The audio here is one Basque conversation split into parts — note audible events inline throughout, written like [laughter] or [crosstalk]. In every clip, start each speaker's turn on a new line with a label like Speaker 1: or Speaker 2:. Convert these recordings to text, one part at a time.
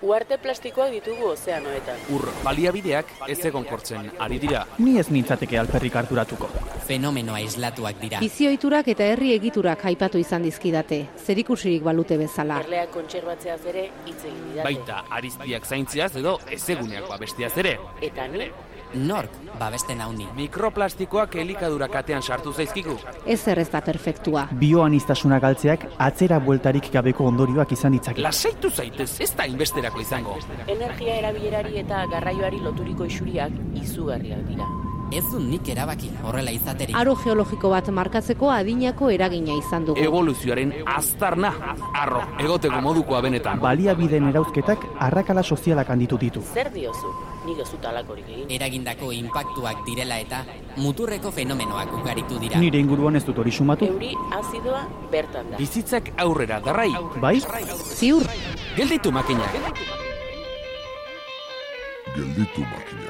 Speaker 1: Uarte plastikoak ditugu ozeanoetan.
Speaker 2: Ur baliabideak ez egonkortzen ari dira.
Speaker 3: Ni ez nintzateke alperrik harturatuko.
Speaker 4: Fenomenoa islatuak dira.
Speaker 5: Bizioiturak eta herri egiturak aipatu izan dizkidate, zerikusirik balute bezala.
Speaker 1: Erleak kontserbatzeaz ere hitz egin didate.
Speaker 2: Baita ariztiak zaintziaz edo ezeguneak babestiaz ere.
Speaker 1: Eta ni,
Speaker 4: Nork babesten hauni.
Speaker 2: Mikroplastikoak elikadura katean sartu zaizkigu.
Speaker 5: Ez ez da perfektua.
Speaker 3: Bioanistasuna galtzeak atzera bueltarik gabeko ondorioak izan ditzake.
Speaker 2: Lasaitu zaitez, ez da inbesterako izango.
Speaker 1: energia erabilerari eta garraioari loturiko isuriak izugarriak dira.
Speaker 4: Ez du nik erabaki horrela izaterik.
Speaker 5: Aro geologiko bat markatzeko adinako eragina izan dugu.
Speaker 2: Evoluzioaren aztarna, arro, egoteko modukoa benetan.
Speaker 3: Baliabideen erauzketak arrakala sozialak handitu ditu.
Speaker 1: Zer diozu? Nik ez dut alakorik egin.
Speaker 4: Eragindako inpaktuak direla eta muturreko fenomenoak ugaritu dira.
Speaker 3: Nire inguruan ez dut hori sumatu.
Speaker 1: Euri azidoa bertan da.
Speaker 2: Bizitzak aurrera darrai.
Speaker 3: Bai?
Speaker 5: Ziur,
Speaker 2: Gelditu makinak.
Speaker 6: gelditu makinak.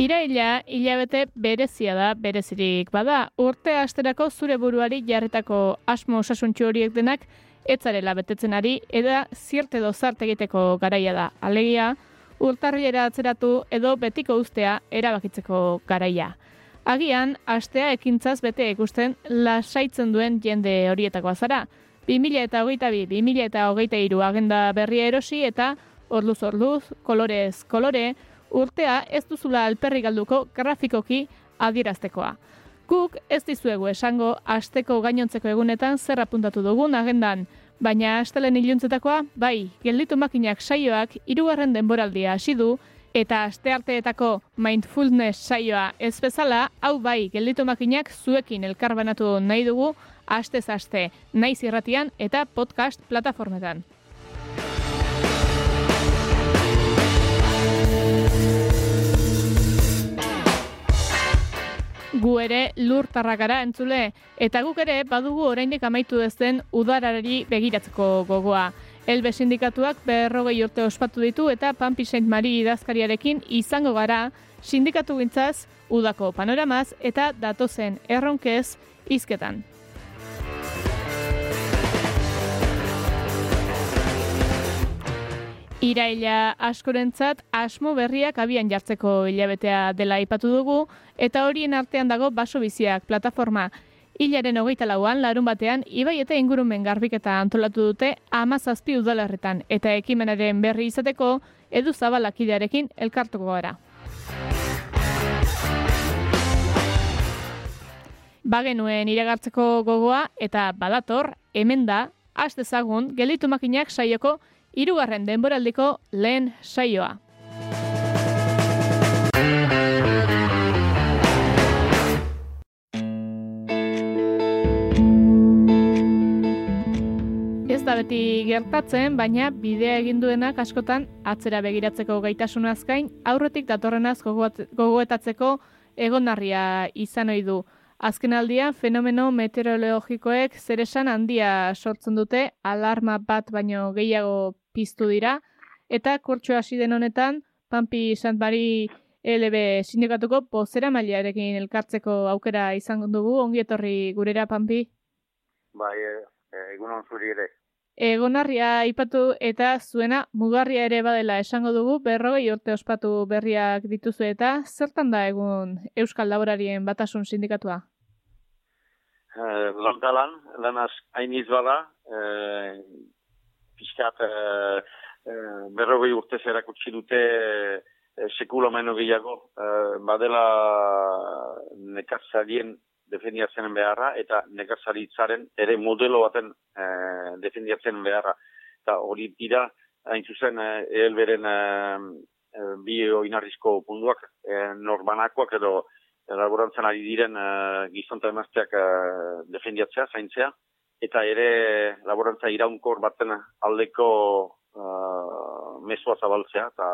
Speaker 7: Iraila hilabete berezia da, berezirik bada. Urte asterako zure buruari jarritako asmo osasuntxu horiek denak etzarela betetzen ari, eta zierte edo zart egiteko garaia da. Alegia, urtarriera atzeratu edo betiko ustea erabakitzeko garaia. Agian, astea ekintzaz bete ikusten lasaitzen duen jende horietakoa zara. 2000 eta hogeita bi, 2000 eta hogeita iru agenda berria erosi eta orduz orduz, kolorez kolore, urtea ez duzula alperri galduko grafikoki adieraztekoa. Guk ez dizuegu esango asteko gainontzeko egunetan zer apuntatu dugun agendan, baina astelen iluntzetakoa, bai, gelditu makinak saioak hirugarren denboraldia hasi du, eta astearteetako mindfulness saioa ez bezala, hau bai, gelditu makinak zuekin elkarbanatu nahi dugu, astez aste, naiz irratian eta podcast plataformetan. gu ere lurtarrak gara entzule, eta guk ere badugu oraindik amaitu dezen udarari begiratzeko gogoa. Elbe sindikatuak berrogei urte ospatu ditu eta Pampi Saint Marie idazkariarekin izango gara sindikatu gintzaz udako panoramaz eta datozen erronkez izketan. Iraila askorentzat asmo berriak abian jartzeko hilabetea dela aipatu dugu, eta horien artean dago baso biziak plataforma. Hilaren hogeita lauan, larun batean, ibai eta ingurumen garbiketa antolatu dute amazazpi udalarretan, eta ekimenaren berri izateko edu zabalakidearekin elkartuko gara. Bagenuen iragartzeko gogoa eta badator, hemen da, has dezagun, gelitu makinak saioko hirugarren denboraldiko lehen saioa. Beti gertatzen, baina bidea egin duenak askotan atzera begiratzeko gaitasun azkain, aurretik datorrenaz gogoetatzeko egonarria izan ohi du. Azken aldian, fenomeno meteorologikoek zeresan handia sortzen dute, alarma bat baino gehiago piztu dira, eta kurtsu hasi den honetan, Pampi Santmari LB sindikatuko bozera mailearekin elkartzeko aukera izan dugu, ongi etorri gurera, Pampi.
Speaker 8: Bai, e, e, egunon zuri ere.
Speaker 7: Egonarria aipatu eta zuena mugarria ere badela esango dugu, berrogei urte ospatu berriak dituzu eta zertan da egun Euskal Laborarien batasun sindikatua?
Speaker 8: E, Landalan, lanaz hainiz bada, e, pixkat e, e, berrogei urte erakutsi dute e, sekula meno gehiago, e, badela nekarzarien defendiatzen beharra eta nekazaritzaren ere modelo baten e, defendiatzen beharra. Eta hori dira, hain zuzen, e, elberen e, bi oinarrizko punduak, e, norbanakoak edo laborantzan ari diren e, gizon eta emazteak e, defendiatzea, zaintzea, eta ere laborantza iraunkor baten aldeko e, mesua zabaltzea eta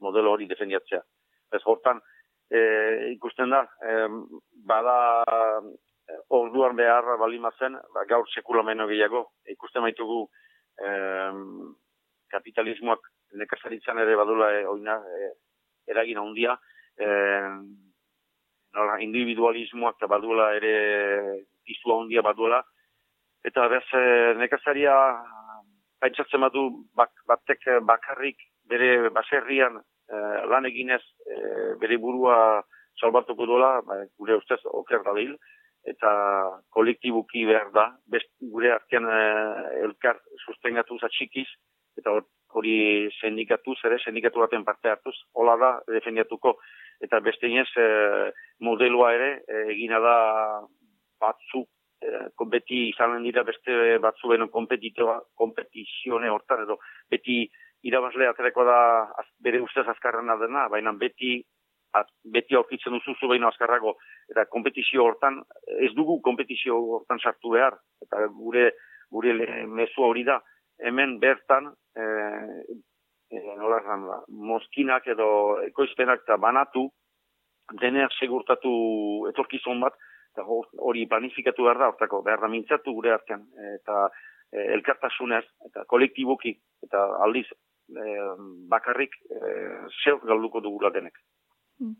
Speaker 8: modelo hori defendiatzea. Ez hortan, e, ikusten da, e, bada e, orduan behar balimazen, ba, gaur sekula meno gehiago, ikusten baitugu e, kapitalismoak nekazaritzan ere badula e, oina, e, eragin handia, e, nola, individualismoak eta baduela ere piztua handia baduela. Eta bez, e, nekazaria pentsatzen badu bak, batek bakarrik bere baserrian e, lan eginez e, bere burua salbatuko dola, ba, gure ustez oker da eta kolektibuki behar da, best, gure artean e, elkar sustengatu zatxikiz, eta hori sindikatu, zere sindikatu baten parte hartuz, hola da defendiatuko, eta beste inez e, modeloa ere e, egina da batzu e, beti izanen dira beste batzuen kompetizione hortan edo beti irabazle atereko da az, bere ustez azkarrena dena, baina beti az, beti aurkitzen duzu zu baino azkarrago. Eta kompetizio hortan ez dugu kompetizio hortan sartu behar. Eta gure gure mezu hori da hemen bertan e, e, nola da, moskinak edo ekoizpenak eta banatu deneak segurtatu etorkizun bat eta hori planifikatu behar da, ortako behar da mintzatu gure artean, eta e, elkartasunez, eta kolektiboki, eta aldiz bakarrik e, zeu galduko dugula denek.
Speaker 7: Hmm.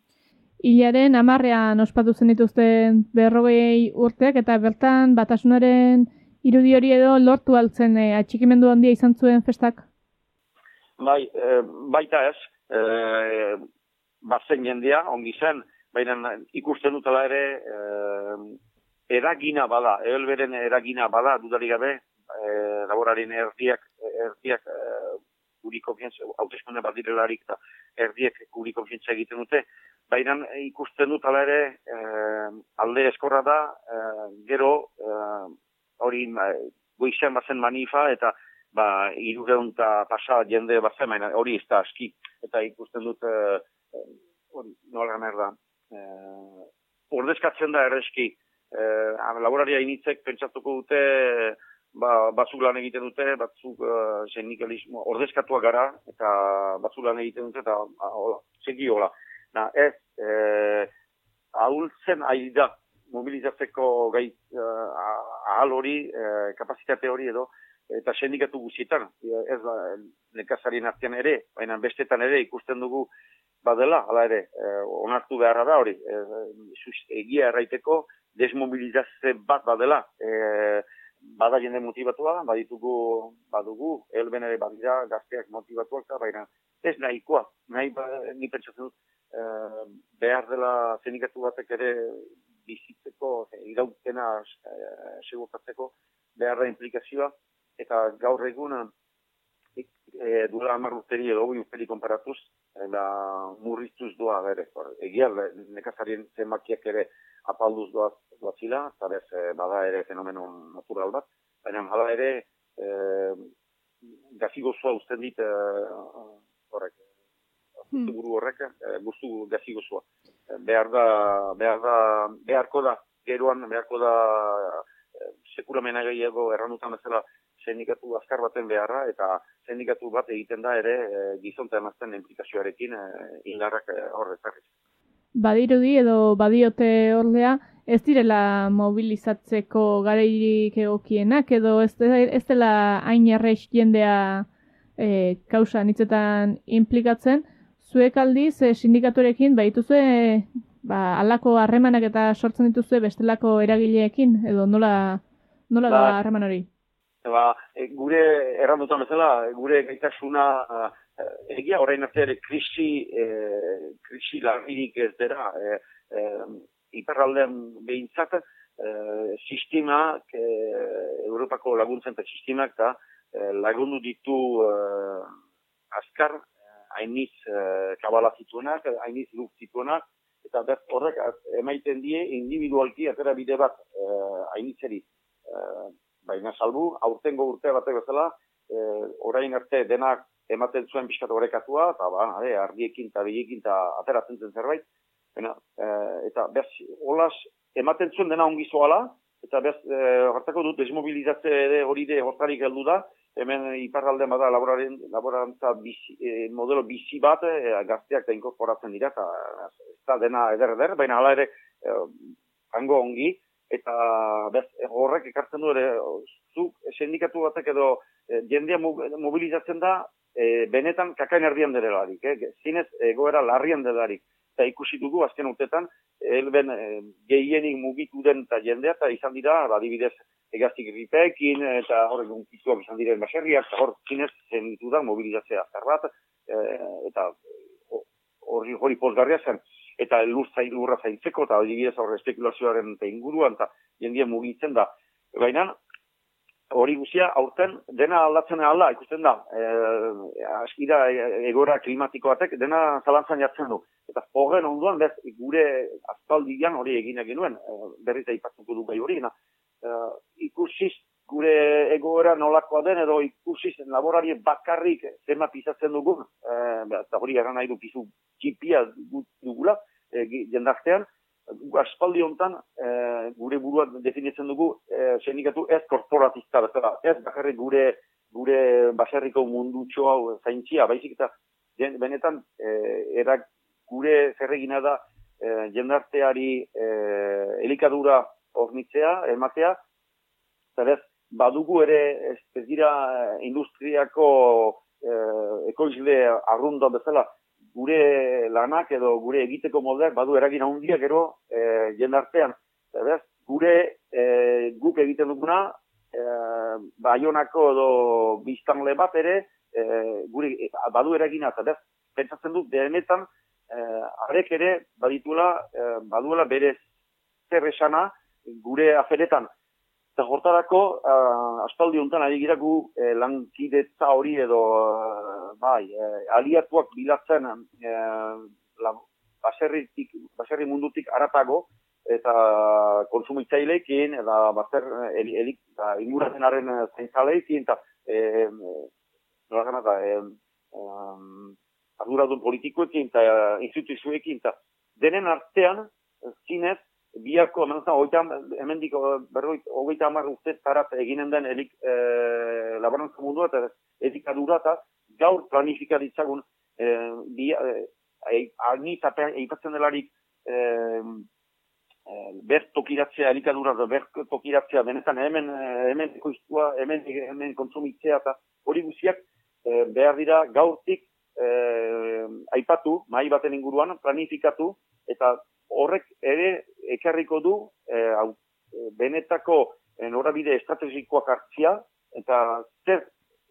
Speaker 7: Ilaren amarrean ospatu zen dituzten berrogei urteak, eta bertan batasunaren irudi hori edo lortu altzen e, atxikimendu handia izan zuen festak?
Speaker 8: Bai, e, baita ez, e, bazen jendea, ongi zen, baina ikusten dutela ere eh, eragina bada, ehelberen eragina bada, dudari gabe, eh, laborarin erdiak, erdiak eh, guri konfientza, hautezkunde bat direlarik eta erdiek guri konfientza egiten dute, baina ikusten dutela ere eh, alde eskorra da, eh, gero eh, hori eh, goizean bazen manifa eta ba, irureun eta pasa jende bazen, hori ez da aski, eta ikusten dut hori, nola merda, eh, ordezkatzen da erreski. Eh, laboraria initzek pentsatuko dute ba, batzuk lan egiten dute, batzuk uh, sindikalismo ordezkatua gara eta batzuk lan egiten dute eta ah, hola, segi hola. Na, ez, eh, ahultzen ari da mobilizatzeko gai uh, ahal hori, uh, kapazitate hori edo, eta sindikatu guzietan, ez nekazarien artean ere, baina bestetan ere ikusten dugu badela, hala ere, e, onartu beharra da hori, e, egia erraiteko desmobilizazio bat badela, e, bada jende motivatua, baditugu, badugu, elben ere badira, gazteak motivatuak, baina ez nahikoa, nahi ba, ni pentsatzen dut, e, behar dela zenikatu batek ere bizitzeko, irautena e, segurtatzeko, behar da implikazioa, eta gaur egun, e, duela amar urteri edo hori urteri konparatuz, eta murriztuz doa bere. Egia, nekazarien zenbakiak ere apalduz doa, doa zila, eta bez, e, bada ere fenomeno natural bat, baina hala ere, e, gazigozua usten dit, e, horrek, hmm. buru horrek, e, guztu gazigozua. E, behar da, behar da, beharko da, geroan, beharko da, e, sekuramena gehiago erranutan bezala, sindikatu azkar baten beharra eta sindikatu bat egiten da ere e, gizonta emazten implikazioarekin e, indarrak e, horretarriz.
Speaker 7: Badirudi edo badiote ordea ez direla mobilizatzeko gareirik egokienak edo ez, ez dela hain errex jendea e, kausa nitzetan implikatzen, zuek aldiz e, sindikaturekin baituzue ba, alako harremanak eta sortzen dituzue bestelako eragileekin edo nola, nola da ba, harreman hori?
Speaker 8: Ba, e, gure errandutan bezala, gure gaitasuna egia orain arte ere krisi, e, krisi larririk ez dira, e, e, iperraldean behintzat, e, sistemak, e, Europako laguntzen eta sistemak, eta e, lagundu ditu e, askar, hainiz e, kabala zituenak, hainiz luk zituenak, eta horrek emaiten die individualki atera bide bat hainitzeri. E, baina salbu, aurtengo urte batek bezala, e, orain arte denak ematen zuen pixkatu horrekatua, eta ba, ade, ardiekin eta biekin eta ateratzen zen zerbait, baina, e, eta bez, holas, ematen zuen dena ongi zoala, eta bez, e, hartako dut, desmobilizatze hori de hortarik heldu da, hemen iparralde bada laboraren, laborantza bizi, e, modelo bizi bat, e, gazteak da inkorporatzen dira, eta ez da dena eder eder, baina hala ere, e, hango ongi, eta bez, horrek ekartzen du ere, zuk sindikatu batek edo e, jendea mobilizatzen da, e, benetan kakain erdian derelarik, eh? zinez egoera larrian delarik. eta ikusi dugu azken urtetan, helben e, gehienik mugitu den eta jendea, eta izan dira, badibidez, egaztik gripeekin, eta hor, gunkituak izan diren baserriak, eta hor, zinez, zenditu da mobilizatzea azkar bat, e, eta hori hori pozgarria zen, eta lur lurra zaintzeko, eta adibidez hor espekulazioaren eta inguruan, eta jendien mugitzen da. Baina, hori guzia, aurten, dena aldatzen alda, ikusten da, e, askira egora klimatiko batek, dena zalantzan jartzen du. Eta horren onduan, bez, gure azpaldian hori egin egin nuen, e, berriz aipatuko du bai hori, e, ikusiz gure egoera nolakoa den, edo ikusiz laborari bakarrik zema pisatzen dugun, e, eta hori gara nahi du pizu txipia dugula, e, jendartean, aspaldi hontan e, gure burua definitzen dugu e, sindikatu ez korporatista bezala, ez bakarrik gure gure baserriko mundutxo hau zaintzia, baizik eta benetan e, erak gure zerregina da e, jendarteari e, elikadura hornitzea, ematea, zerez, badugu ere ez, dira industriako e, ekoizle arrunda bezala, gure lanak edo gure egiteko moldeak badu eragin handia gero e, jendartean. Zerez, gure e, guk egiten duguna, e, baionako edo biztanle bat ere, e, gure badu eragina, zerez, pentsatzen dut, behenetan, e, arek ere baditula, e, baduela bere zer esana gure aferetan. Eta hortarako, uh, aspaldi honetan ari gira gu eh, lankidetza hori edo, uh, bai, eh, aliatuak bilatzen eh, la, baserritik, baserri mundutik aratago, eta konsumitzaileekin, eta baser, elik, elik, eta inguratenaren zaintzaleekin, eta, eh, nola gana, eta, eh, um, arduradun politikoekin, eta instituzioekin, eta denen artean, zinez, biako, hemen oita, hemen diko, berroit, ogeita amar ustez tarat eginen den elik e, laborantza mundua eta edikadura eta gaur planifika ditzagun e, bi, e, eipatzen delarik e, e, ber tokiratzea elikadura eta ber tokiratzea benetan hemen hemen koiztua, hemen, hemen konsumitzea eta hori guziak e, behar dira gaurtik e, aipatu, mai baten inguruan, planifikatu eta horrek ere ekarriko du e, au, e, benetako e, norabide estrategikoak hartzia eta zer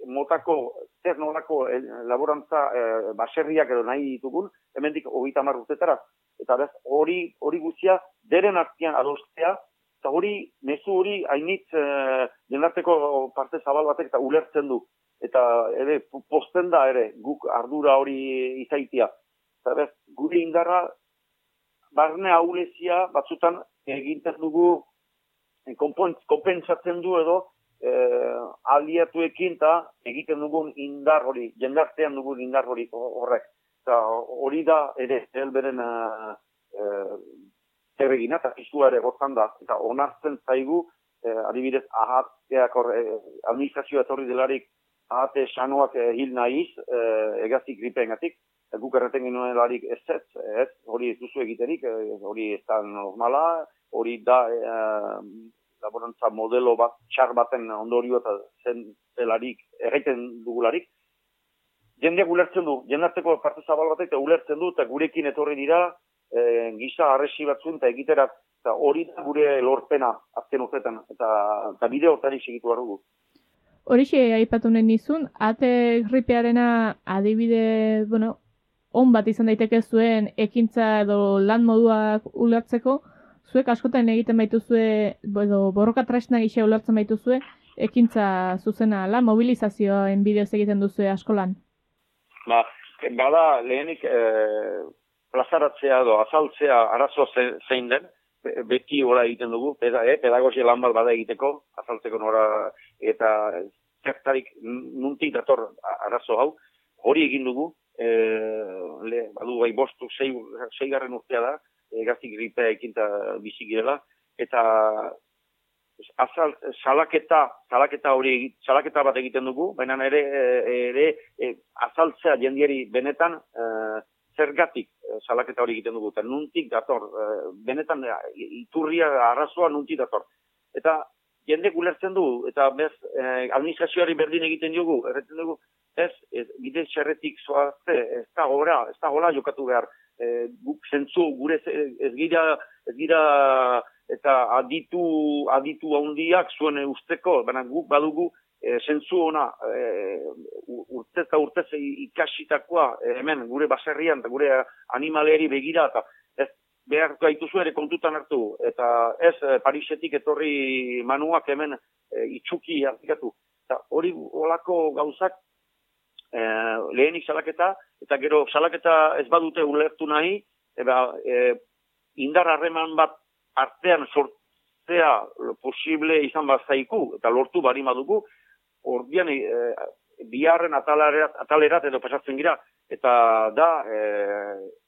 Speaker 8: motako, zer nolako laborantza e, baserriak edo nahi ditugun, hemendik hogeita hamar urtetara. Eta bez, hori, hori guztia, deren artian adostea, eta hori, mezu hori, hainitz, e, jendarteko parte zabal batek eta ulertzen du. Eta ere, posten da ere, guk ardura hori izaitia. Eta bez, gure indarra barne aulezia batzutan egintzen dugu eh, konpentsatzen du edo e, aliatuekin eta egiten dugun indar hori, jendartean dugun indar hori horrek. Eta hori da ere, helberen uh, uh, zerregina eta izua ere gotzan da. Eta onartzen zaigu, uh, adibidez, ahateak hor, uh, administrazioa etorri delarik ahate sanoak uh, hil nahiz, uh, egazik gripengatik, guk erreten genuen larik ez ez, ez, hori ez duzu egiterik, eh, hori ez da normala, hori da e, laborantza modelo bat, txar baten ondorio eta zen zelarik, erraiten dugularik. Jendeak ulertzen du, jendarteko parte zabal batek ulertzen du, eta gurekin etorri dira, e, gisa arresi batzun eta egiterak, eta hori da gure lorpena azken urtetan, eta, eta bide hortari segitu dugu.
Speaker 7: Horixe aipatu nahi nizun, ate gripearena adibide, bueno, on bat izan daiteke zuen ekintza edo lan moduak ulertzeko, zuek askotan egiten baituzue, edo borroka tresna gisa ulertzen baituzue, ekintza zuzena la mobilizazioen bideoz egiten duzue askolan?
Speaker 8: Ba, bada lehenik e, plazaratzea edo azaltzea arazo zein den, beti ora egiten dugu, peda, eh, pedagogia lan bat bada egiteko, azaltzeko nora, eta zertarik nuntik dator arazo hau, hori egin dugu, e, le, badu bai bostu sei, sei garren urtea da, e, gaztik gripea ekinta bizigirela, eta azal, salaketa, salaketa hori, salaketa bat egiten dugu, baina ere, ere e, azaltzea jendieri benetan, e, zergatik salaketa hori egiten dugu, eta nuntik dator, e, benetan iturria arrazoa nuntik dator. Eta jende gulertzen du, eta bez, eh, administrazioari berdin egiten dugu, erretzen dugu, ez, ez bide txerretik zoazte, ez da gora, ez da gola jokatu behar. e, guk zentzu gure ze- ez gira, ez gira eta aditu, aditu handiak zuen usteko, baina guk badugu e, zentzu ona e, urtez eta urtez ikasitakoa hemen gure baserrian eta gure animaleri begira eta ez behar gaituzu ere kontutan hartu eta ez e, Parisetik etorri manuak hemen e, itxuki hartikatu. Eta hori olako gauzak e, lehenik salaketa, eta gero salaketa ez badute ulertu nahi, eba, e, indar harreman bat artean sortzea posible izan bazaiku, eta lortu bari madugu, ordian e, biharren atalerat, atalerat edo pasatzen gira, eta da e,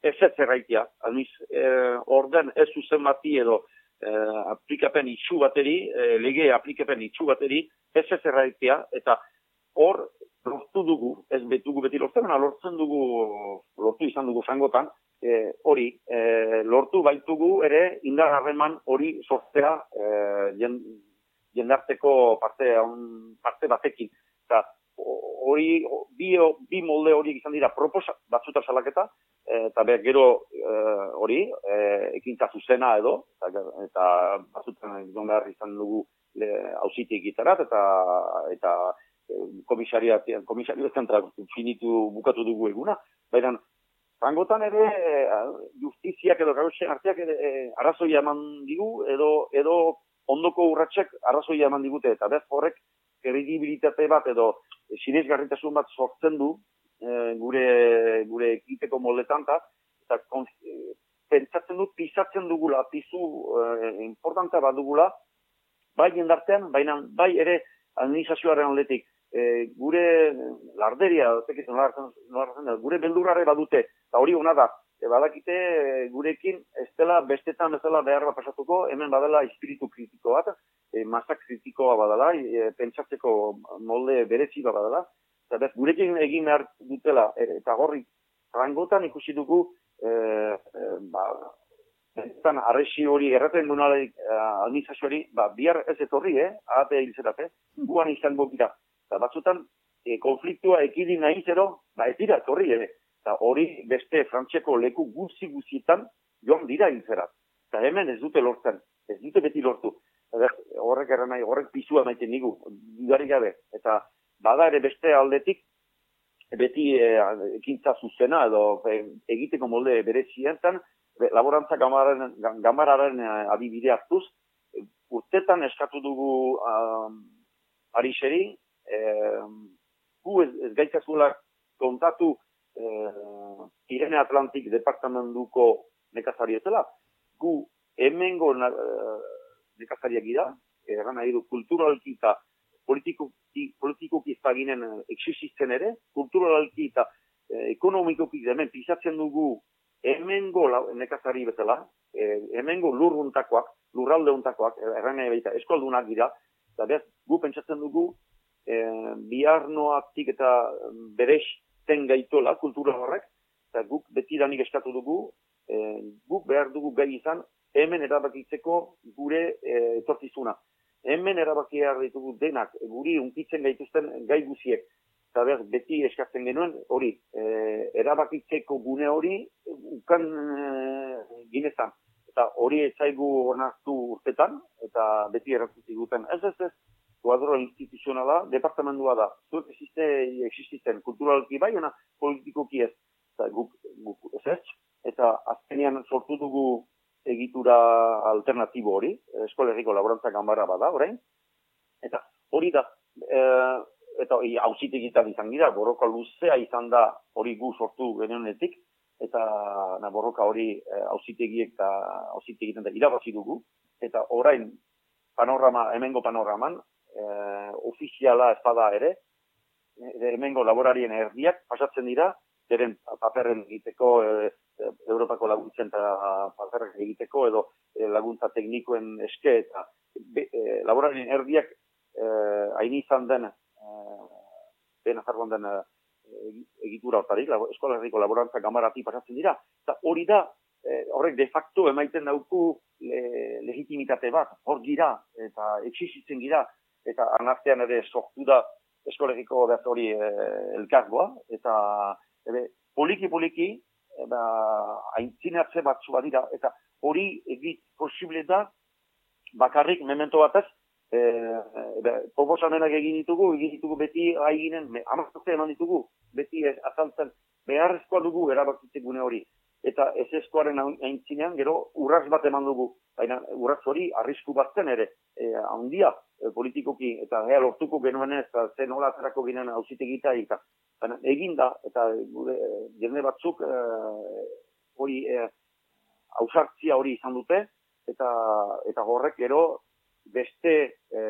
Speaker 8: ez ez erraitia, almiz, e, orden ez zuzen bati edo e, aplikapen itxu bateri, e, lege aplikapen itxu bateri, ez ez erraitia, eta hor lortu dugu, ez betugu beti lortzen, lortzen dugu, lortu izan dugu frangotan, e, hori, e, lortu baitugu ere indar harreman hori sortzea e, jen, jendarteko parte, on, parte batekin. Eta hori, bi, bi molde horiek izan dira proposa, batzuta salaketa, e, eta behar gero e, hori, e, ekintza zuzena edo, eta, eta batzutan egon behar izan dugu hausitik gitarat, eta, eta komisaria, komisario zentra finitu bukatu dugu eguna, baina frangotan ere justiziak edo gauzen arteak ere arrazoia eman digu edo edo ondoko urratxek arrazoia eman digute eta bez horrek kredibilitate bat edo sinesgarritasun bat sortzen du e, gure gure ekiteko moldetan ta, eta kon, e, pentsatzen dut pisatzen dugula, pizu e, importantea bat dugula, bai jendartean, baina bai ere administrazioaren aldetik. E, gure larderia, zekitzen lartzen, gure beldurrare badute, eta hori hona da, e, badakite gurekin ez dela bestetan bezala behar bat pasatuko, hemen badala espiritu kritiko bat, e, masak kritikoa badala, e, pentsatzeko molde berezi badala, eta bez, gurekin egin behar dutela, e, eta gorri, rangotan ikusi dugu, e, e, ba, Eztan, arresi hori erraten dunalek uh, administrazioari, ba, bihar ez etorri, eh? Ahate hilzerate, guan izango dira. Eta batzutan, e, konfliktua ekidin nahi zero, ba, ez dira etorri, ere. Eta hori beste frantxeko leku guzi guzietan joan dira hilzerat. Eta hemen ez dute lortzen, ez dute beti lortu. Horrek erra nahi, horrek pizua maiten nigu, dudari gabe. Eta bada ere beste aldetik, beti e, ekintza zuzena edo e, egiteko molde berezientan, laborantza gamararen, gamararen adibide hartuz, urtetan eskatu dugu um, arixeri, eh, gu ez, ez gaitzazula kontatu eh, Irene Atlantik departamentuko nekazarietela, gu hemengo uh, nekazariak gira, erran nahi du kulturalki eta politikoki, politikoki zaginen existitzen ere, kulturalki eta eh, ekonomikoki hemen pisatzen dugu hemengo nekazari bezala, e, hemengo lurruntakoak, lurralde untakoak, erranea baita, eskoldunak dira, eta behaz, gu pentsatzen dugu, e, biharnoatik eta berez ten gaitola kultura horrek, eta guk beti danik eskatu dugu, e, guk behar dugu gai izan, hemen erabakitzeko gure e, etortizuna. Hemen erabaki behar ditugu denak, guri unkitzen gaituzten gai guziek, eta behar, beti eskatzen genuen hori, e, erabakitzeko gune hori ukan e, ginezan. Eta hori etzaigu onartu urtetan, eta beti erakutzi duten. Ez ez ez, kuadro instituzionala, departamentua da. Zuek existe, exististen kulturalki bai, ona politikoki ez. Eta guk, guk ez ez. Eta azkenean sortu dugu egitura alternatibo hori, eskolegiko laborantza gambara bada, orain. Eta hori da, e, eta hausitegitan izan gira, borroka luzea izan da hori gu sortu genenetik, eta na, borroka hori hausitegiek eta hausitegitan da irabazi dugu, eta orain panorama, hemengo panoraman, e, ofiziala ez bada ere, e, hemengo laborarien erdiak pasatzen dira, beren paperren egiteko, e, Europako laguntzen eta paperren egiteko, edo e, laguntza teknikoen eske, eta e, laborarien erdiak e, hain izan den ben azarroan den egitura hortarik, eskola herriko laborantza gamarati pasatzen dira. Eta hori da, horrek de facto emaiten dauku le, legitimitate bat, hor gira, eta eksizitzen gira, eta anartean ere sortu da eskolegiko behar hori e, elkargoa, eta ebe, poliki-poliki e, ba, aintzinatze batzu badira, eta hori egit posible da, bakarrik memento batez, e, proposamenak egin ditugu, egin ditugu beti haiginen, amazte eman ditugu, beti azaltzen, beharrezkoa dugu erabakitzen gune hori. Eta ez eskoaren aintzinean, gero, urraz bat eman dugu, baina urraz hori arrisku batzen ere, e, handia, e, politikoki, eta gea lortuko genuen ez, zen nola atzerako ginen hausitegita, eta baina egin da, eta gure jende batzuk e, hori e, ausartzia hori izan dute, eta eta horrek gero beste e,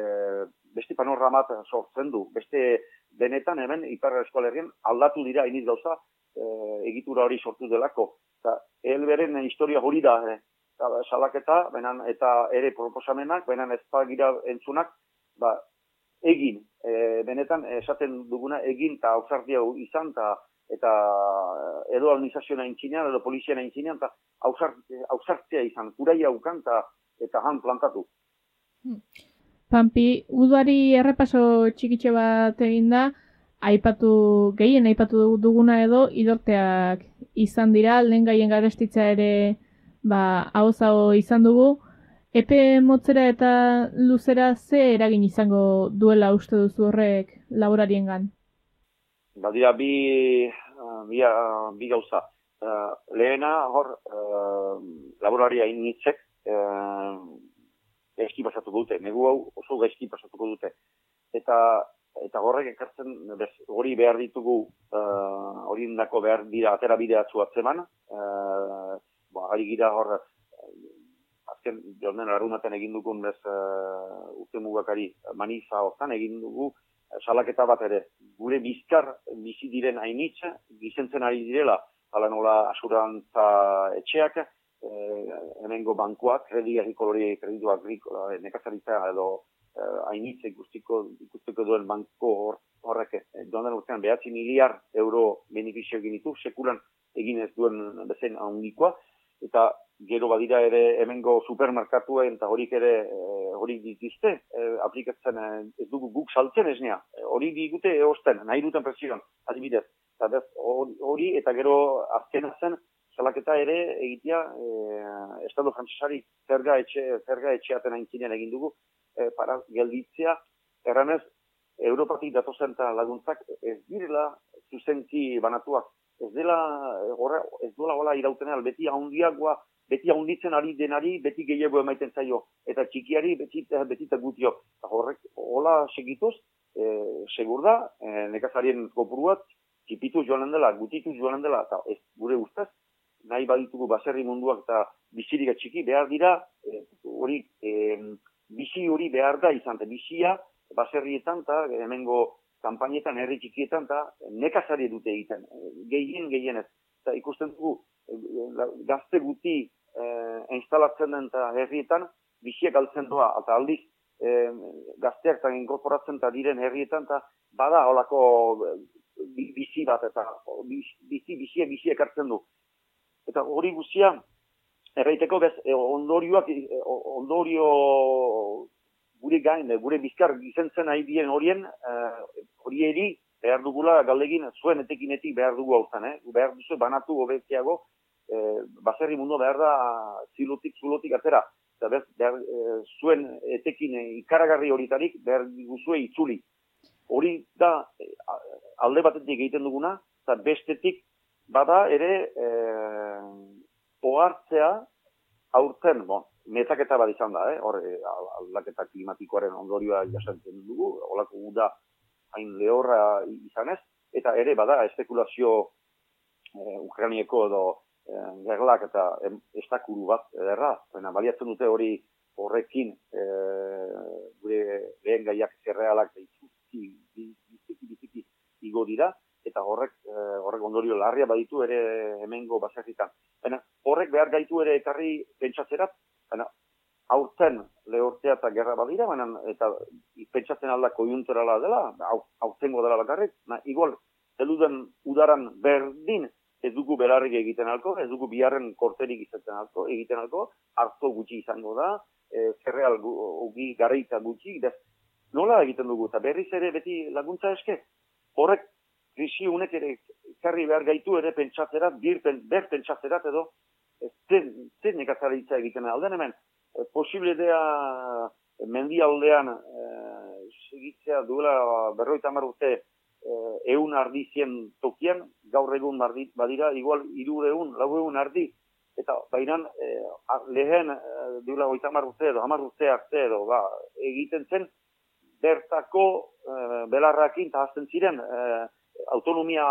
Speaker 8: beste panoramat sortzen du. Beste benetan hemen Ipar Eskolerrien aldatu dira iniz gauza e, egitura hori sortu delako. Eta elberen historia hori da, e, salaketa, benan, eta ere proposamenak, benan ez gira entzunak, ba, egin, e, benetan esaten duguna egin eta ausardia izan, eta eta edo administrazioa intzinean, edo polizia intzinean, eta ausartzea izan, kuraia ukan, eta, eta han plantatu.
Speaker 7: Hmm. Pampi, udari errepaso txikitxe bat egin da, aipatu gehien aipatu duguna edo idorteak izan dira, lehen gaien garestitza ere ba, hau izan dugu. Epe motzera eta luzera ze eragin izango duela uste duzu horrek laborarien gan?
Speaker 8: Badira bi, bi, uh, bi gauza. Uh, lehena hor uh, laboraria initzek uh, gaizki pasatuko dute, negu hau oso gaizki pasatuko dute. Eta eta horrek ekartzen hori behar ditugu uh, hori indako behar dira atera bidea atzeman. Uh, ba, ari gira hor azken jonden larunaten egin dugun bez uh, urte mugakari manifa hortan egin dugu salaketa bat ere. Gure bizkar bizi diren hainitza, gizentzen ari direla, hala nola asurantza etxeak, eh, hemengo bankuak, kredi agrikolori, kreditu agrikola, eh, nekazaritza edo hainitza ikustiko, ikustiko duen banko hor, horrek, eh, joan urtean behatzi miliar euro beneficio egin ditu, sekulan egin ez duen bezen handikoa, eta gero badira ere hemengo supermerkatuen eta horik ere eh, hori dituzte e, aplikatzen ez dugu guk saltzen esnea. Hori digute eosten nahi duten presioan adibidez. Hori eta gero azkena zen salaketa ere egitea e, estado frantsesari zerga etxe zerga etxeaten aintzinean egin dugu e, para gelditzea. Erranez Europatik datozen laguntzak ez direla zuzenki banatuak. Ez dela horra ez duela hola irautenean beti handiagoa beti handitzen ari denari beti gehiago emaiten zaio. Eta txikiari beti beti gutio. Horrek hola segituz e, segur da e, nekazarien kopuruat txipitu joan dela gutitu joan dela eta ez gure ustez nahi baditugu baserri munduak eta biziriga txiki behar dira e, hori e, bizi hori behar da izan eta bizia baserrietan eta hemengo kanpainetan herri txikietan eta nekazari dute egiten, gehien gehien ez. Eta ikusten dugu, gazte guti e, instalatzen den eta herrietan, biziek altzen doa, eta aldiz, e, gazteak eta inkorporatzen eta diren herrietan, eta bada holako bizi bat, eta bizi, bizi, bizi ekartzen du. Eta hori guzia, erraiteko bez, e, ondorioak, e, ondorio gure gain, gure bizkar gizentzen nahi dien horien, uh, hori eri, behar dugula galdegin, zuen etekinetik behar dugu hau eh? behar duzu banatu gobeziago, eh, baserri mundu behar da zilotik, zulotik atera, eta behar, behar eh, zuen etekin ikaragarri horitarik behar guzue itzuli. Hori da alde batetik egiten duguna, eta bestetik bada ere eh, ohartzea aurten, bon, metaketa bat izan da, eh? hor, eh, aldaketa klimatikoaren ondorioa jasantzen dugu, holako guda hain lehorra izanez, eta ere bada espekulazio eh, Ukranieko edo eh, gerlak eta estakuru bat ederra, baina baliatzen dute hori horrekin eh, gure lehen gaiak zerrealak da biziki, biziki, biziki igo dira, eta horrek eh, horrek ondorio larria baditu ere hemengo baserritan. Baina horrek behar gaitu ere ekarri pentsatzerat, baina aurten lehortzea eta gerra badira, baina eta pentsatzen alda kojunturala dela, aurtengo dela bakarrik, na, igual, zeluden udaran berdin, ez dugu belarrik egiten alko, ez dugu biharren korterik izaten alko, egiten alko, harto gutxi izango da, e, zerreal ugi garrita gutxi, dez, nola egiten dugu, eta berriz ere beti laguntza eske, horrek krisi honek ere karri behar gaitu ere pentsatzerat, bir, pen, ber pentsatzerat edo, zen, zen nekazaritza egiten. Alden hemen, e, posible dea mendialdean e, segitzea duela berroita hamar urte e, eun ardizien tokian, gaur egun bardi- badira, igual iru egun, lau egun ardi, eta bainan e, lehen e, duela goita hamar urte edo, hamar urte arte edo, ba, egiten zen, bertako e, belarrakin eta hazten ziren e, autonomia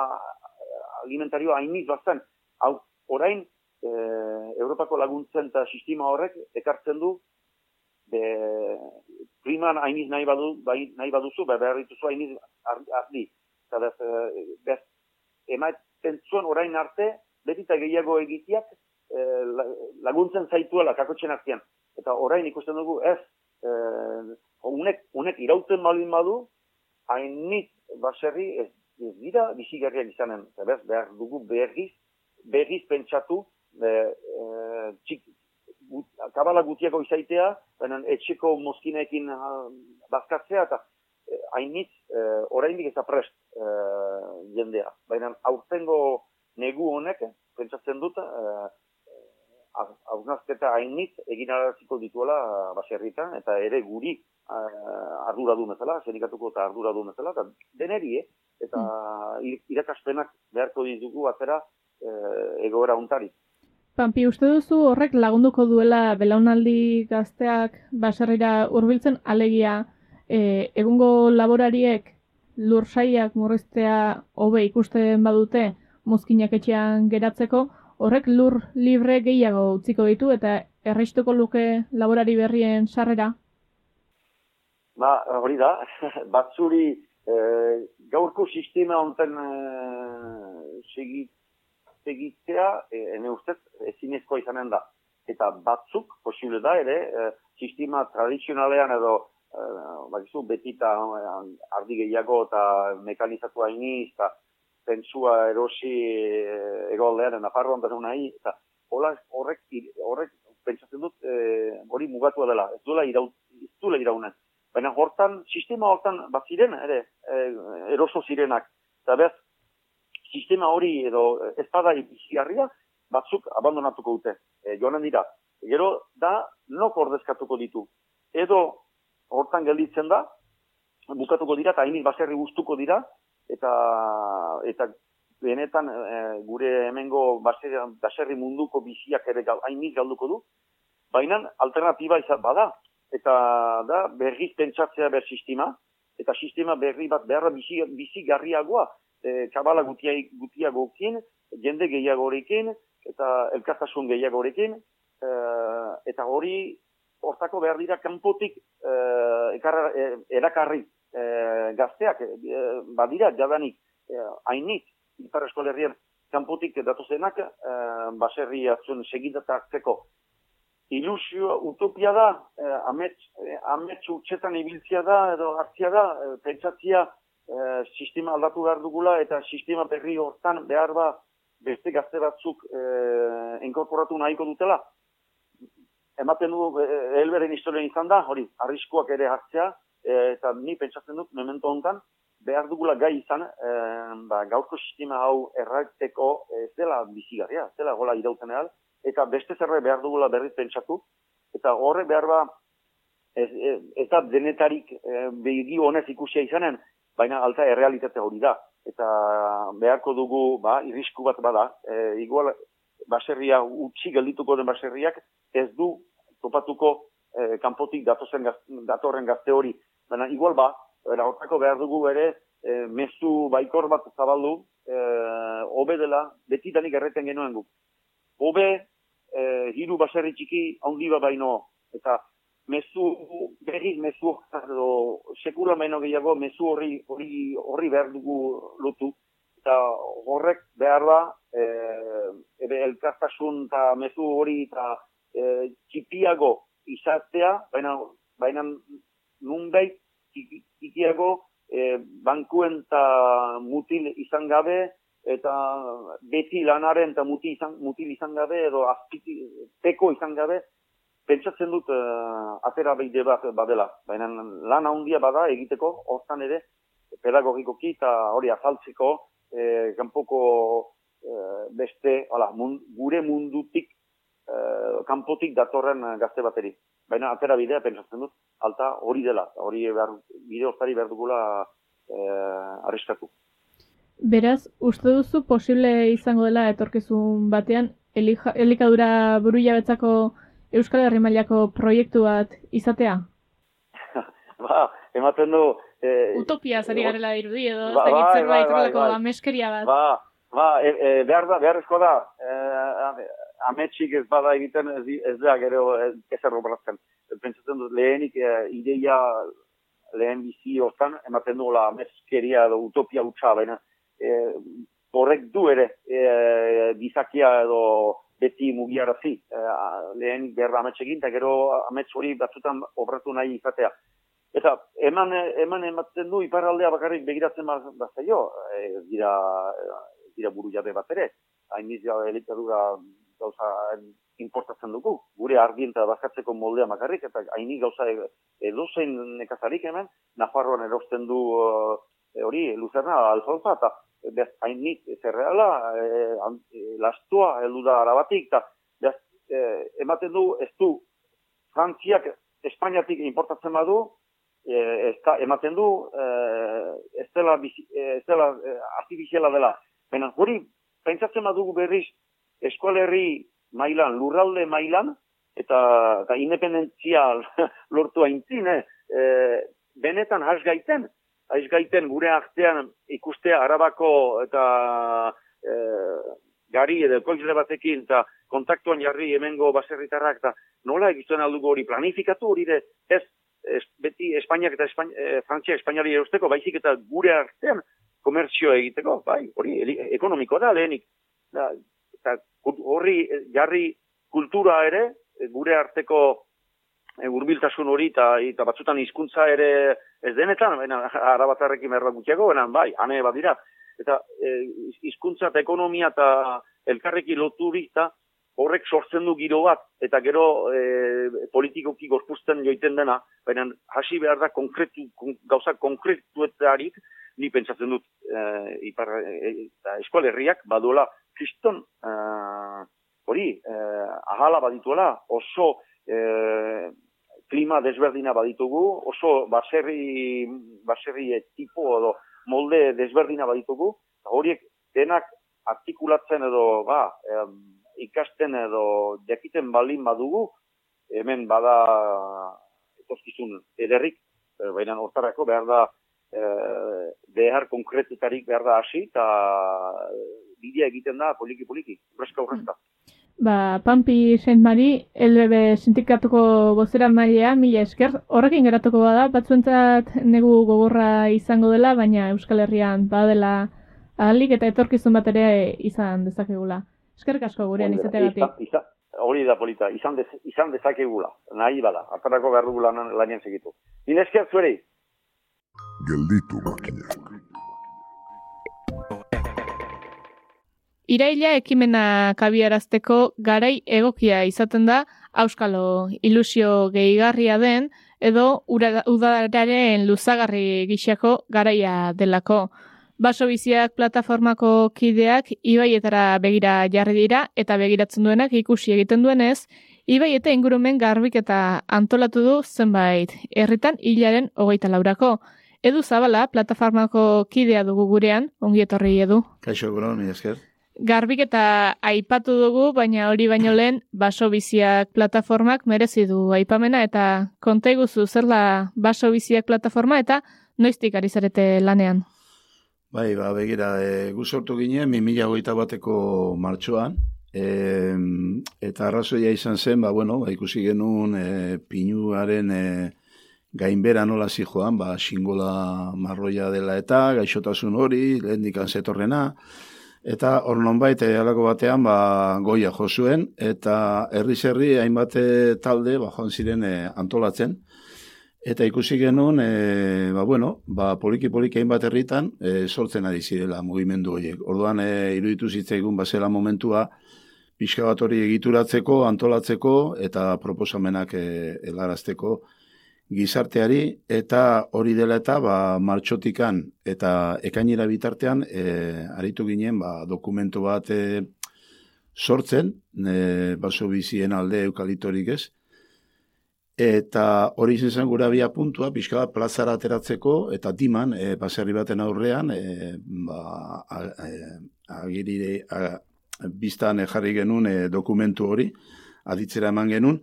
Speaker 8: alimentarioa hainiz bazen. Hau, orain, e, Europako laguntzen eta sistema horrek ekartzen du be, priman hainiz nahi, badu, bai, nahi baduzu, be, behar dituzu hainiz ar- ardi. Bez, e, bez, ematen zuen orain arte, beti eta gehiago egitiak e, la- laguntzen zaituela kakotxen artean. Eta orain ikusten dugu, ez, e, unek, unek irauten balin badu, hainit baserri ez, ez dira bizigarriak izanen. Eta bez, behar dugu berriz, berriz pentsatu, e, e, txik, gut, kabala gutiako izaitea, baina etxeko mozkinekin bazkatzea, eta eh, hainitz, e, oraindik ez da prest e, jendea. Baina aurtengo negu honek, pentsatzen dut, e, hausnazketa hainitz egin araziko dituela baserritan, eta ere guri uh, arduradun bezala, sindikatuko eta arduradun bezala, eta deneri, eh? Eta ir- irakaspenak beharko ditugu atera eh, egoera untari.
Speaker 7: Pampi, uste duzu horrek lagunduko duela belaunaldi gazteak baserrira hurbiltzen alegia e, egungo laborariek lursaiak murriztea hobe ikusten badute mozkinak etxean geratzeko, horrek lur libre gehiago utziko ditu eta erreistuko luke laborari berrien sarrera.
Speaker 8: Ba, hori da, [laughs] batzuri eh, gaurko sistema eh, segi, segitzea, eh, ene ustez, ezinezkoa izanen da. Eta batzuk, posible da ere, eh, sistema tradizionalean edo, eh, bakizu, betita eh, ardi gehiago eta mekanizatu hainiz, eta pentsua erosi eh, egoaldean, Nafarroan bera nahi, eta hola, horrek, horrek pentsatzen dut, hori mugatua dela, ez duela irau, ez duela iraunen. Baina hortan, sistema hortan bat ziren, ere, e, eroso zirenak. Eta bez, sistema hori edo ez bada izigarria, batzuk abandonatuko dute. E, joanen dira. Gero, da, nok ordezkatuko ditu. Edo, hortan gelditzen da, bukatuko dira, eta hainit baserri guztuko dira, eta, eta benetan e, gure hemengo baserri, baserri munduko biziak ere gal, hainit galduko du. Baina alternatiba izan bada, eta da berriz pentsatzea ber sistema, eta sistema berri bat beharra bizi, bizi garriagoa, e, kabala gutia, gutiagokin, jende gehiagorekin, eta elkartasun gehiagorekin, e, eta hori hortako behar dira kanpotik e, e, erakarri e, gazteak, e, badira jadanik e, hainit, ipar eskolerrien kanpotik datuzenak, e, baserri atzun segitatartzeko ilusio, utopia da, eh, amets, eh, amets utxetan ibiltzia da, edo hartzia da, eh, pentsatzia eh, sistema aldatu behar dugula, eta sistema berri hortan behar ba beste gazte batzuk eh, inkorporatu nahiko dutela. Ematen du, eh, elberen historien izan da, hori, arriskoak ere hartzea, eh, eta ni pentsatzen dut, memento hontan, behar dugula gai izan, eh, ba, gaurko sistema hau erraiteko eh, ez dela bizigarria, ez dela gola irauten ehal, eta beste zerbait behar dugula berriz pentsatu, eta horre behar ba, ez, ez, ez da denetarik e, begi honez ikusia izanen, baina alta errealitate hori da. Eta beharko dugu, ba, irrisku bat bada, e, igual baserria utzi geldituko den baserriak, ez du topatuko e, kanpotik datozen gaz, datorren gazte hori. Baina igual ba, era hortako behar dugu ere, e, mezu baikor bat zabaldu, e, hobe dela, betitanik erreten genuen guk hobe e, hiru baserri txiki handi bat baino eta mezu berriz mezu edo sekula baino gehiago mezu horri horri horri behar dugu lotu. Eta horrek behar da e, ebe elkartasun eta mezu hori eta e, txipiago izatea baina baina nunbait txiki- txikiago e, bankuen eta mutil izan gabe eta beti lanaren eta mutil izan, mutil izan gabe edo azpiti, teko izan gabe, pentsatzen dut uh, atera behide bat badela. Baina lan handia bada egiteko, hortan ere, pedagogikoki eta hori azaltzeko e, kanpoko e, beste, hala, mun, gure mundutik, e, kanpotik datorren gazte bateri. Baina atera bidea pentsatzen dut, alta hori dela, hori behar, bide hortari behar dugula e, arriskatu.
Speaker 7: Beraz, uste duzu posible izango dela etorkizun batean elija, elikadura buru jabetzako Euskal Herri mailako proiektu bat izatea? [laughs]
Speaker 8: ba, ematen du...
Speaker 7: Eh, Utopia zari garela dirudi edo,
Speaker 8: ba,
Speaker 7: ez
Speaker 8: bai,
Speaker 7: zerbait
Speaker 8: bai, bai, bai.
Speaker 7: ameskeria bat.
Speaker 8: Ba, ba, e, e, behar da, beharrezko da, e, ametsik ez bada egiten ez, ez da gero ez, ez errobratzen. Pentsatzen dut lehenik e, ideia lehen bizi hortan ematen duela ameskeria edo utopia utxa, baina e, horrek du ere e, gizakia edo beti mugiarazi. E, lehen behar amets egin, eta gero amets hori batzutan obratu nahi izatea. Eta eman, eman ematen du iparraldea bakarrik begiratzen ba- bazaio, e, ez dira, ez dira buru jabe bat ere. Hain izia elikadura gauza importatzen dugu. Gure argien eta bakatzeko moldea makarrik, eta haini gauza e- edozein nekazarik hemen, Nafarroan erosten du e, hori, luzerna, alfalfa, eta bez, hainit zerreala, e, an- e, lastua, heldu da arabatik, eta bez, e, ematen du, ez du, Frantziak Espainiatik importatzen badu, e, ez da, ematen du, e, ez dela, bizi- e, ez dela e, artifiziala dela. Baina hori, pentsatzen badugu berriz, eskualerri mailan, lurralde mailan, eta, eta independentzial [laughs] lortu aintzin, e, benetan has gaiten, has gaiten gure artean ikustea arabako eta e, gari edo koizle batekin, eta kontaktuan jarri hemengo baserritarrak, eta nola egiten aldugu hori planifikatu hori de, ez, ez beti Espainiak eta Espain, e, Frantzia Espainiari erosteko, baizik eta gure artean komertzio egiteko, bai, hori ekonomikoa da lehenik. Da, eta horri jarri kultura ere, gure arteko e, hurbiltasun hori eta, eta batzutan hizkuntza ere ez denetan, baina arabatarrekin berra gutxiago, baina bai, ane badira. Eta e, hizkuntza eta ekonomia eta elkarrekin loturik eta horrek sortzen du giro bat, eta gero e, politikoki gorpuzten joiten dena, baina hasi behar da konkretu, kon, gauza konkretuetarik, ni pentsatzen dut e, ipar, e, eta eskualerriak baduela kriston e, hori, e, ahala badituela, oso e, klima desberdina baditugu, oso baserri, baserri tipo edo molde desberdina baditugu, horiek denak artikulatzen edo ba, em, ikasten edo jakiten balin badugu, hemen bada etorkizun ederrik, eh, baina hortarako behar da eh, behar konkretutarik behar da hasi, eta bidea egiten da poliki-poliki, urrezka.
Speaker 7: Ba, Pampi Saint Mari, LB sindikatuko bozera mailea, mila esker. Horrekin geratuko bada, batzuentzat negu gogorra izango dela, baina Euskal Herrian badela ahalik eta etorkizun bat ere izan dezakegula. Eskerrik asko gurean izateagatik.
Speaker 8: Hori da polita, izan, dez, izan dezakegula, nahi bada, atarako behar dugu lanien segitu. Nire esker zueri,
Speaker 6: Gelditu makinak.
Speaker 7: Iraila ekimena kabiarazteko garai egokia izaten da auskalo ilusio gehigarria den edo udararen luzagarri gixako garaia delako. Baso biziak plataformako kideak ibaietara begira jarri dira eta begiratzen duenak ikusi egiten duenez, ibai eta ingurumen garbik eta antolatu du zenbait herritan hilaren hogeita laurako. Edu Zabala, plataformako kidea dugu gurean, ongi etorri edu.
Speaker 9: Kaixo, bro, mi esker.
Speaker 7: Garbik eta aipatu dugu, baina hori baino lehen baso biziak plataformak merezi du aipamena eta konta iguzu zer da baso biziak plataforma eta noiztik ari zarete lanean.
Speaker 9: Bai, ba, begira, e, gu sortu ginen, 2008 bateko martxoan, e, eta arrazoia izan zen, ba, bueno, ba, ikusi genuen e, pinuaren e, gainbera nola zijoan, ba, xingola marroia dela eta, gaixotasun hori, lehen dikan zetorrena, eta hor nonbait, e, halako batean, ba, goia jo zuen, eta herriz herri hainbat e, talde, ba, joan ziren e, antolatzen, Eta ikusi genuen, e, ba, bueno, ba, poliki-poliki hainbat herritan e, sortzen ari zirela mugimendu horiek. Orduan, e, iruditu zitzaigun bazela momentua pixka bat hori egituratzeko, antolatzeko eta proposamenak e, helarazteko gizarteari eta hori dela eta ba, martxotikan eta ekainera bitartean e, aritu ginen ba, dokumentu bat e, sortzen, e, baso bizien alde eukalitorik ez, eta hori izan zen gura bia puntua, pixka bat plazara ateratzeko, eta diman, e, baserri baten aurrean, e, ba, a, e, agiri, a, biztan jarri genuen e, dokumentu hori, aditzera eman genuen,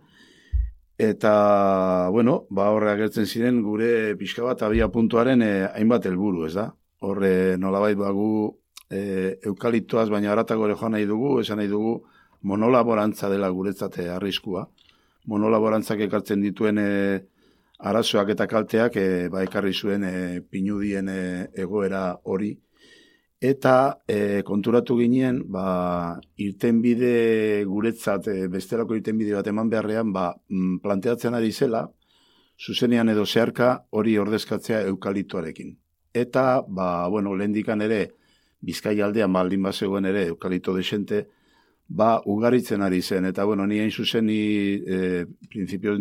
Speaker 9: eta, bueno, ba, horre agertzen ziren gure pixka bat abia puntuaren e, hainbat helburu, ez da? Horre nolabait bagu e, eukaliptoaz, baina haratago ere joan nahi dugu, esan nahi dugu monolaborantza dela guretzate arriskua. Monolaborantzak ekartzen dituen e, arazoak eta kalteak e, ba, ekarri zuen e, pinudien e, egoera hori. Eta e, konturatu ginen, ba, irtenbide guretzat, e, bestelako irtenbide bat eman beharrean, ba, mm, planteatzen ari zela, zuzenean edo zeharka hori ordezkatzea eukaliptoarekin. Eta, ba, bueno, lehendikan ere, Bizkai aldean baldin ba zegoen ere eukalito desente, ba ugaritzen ari zen. Eta bueno, ni hain zuzen ni e, prinsipioz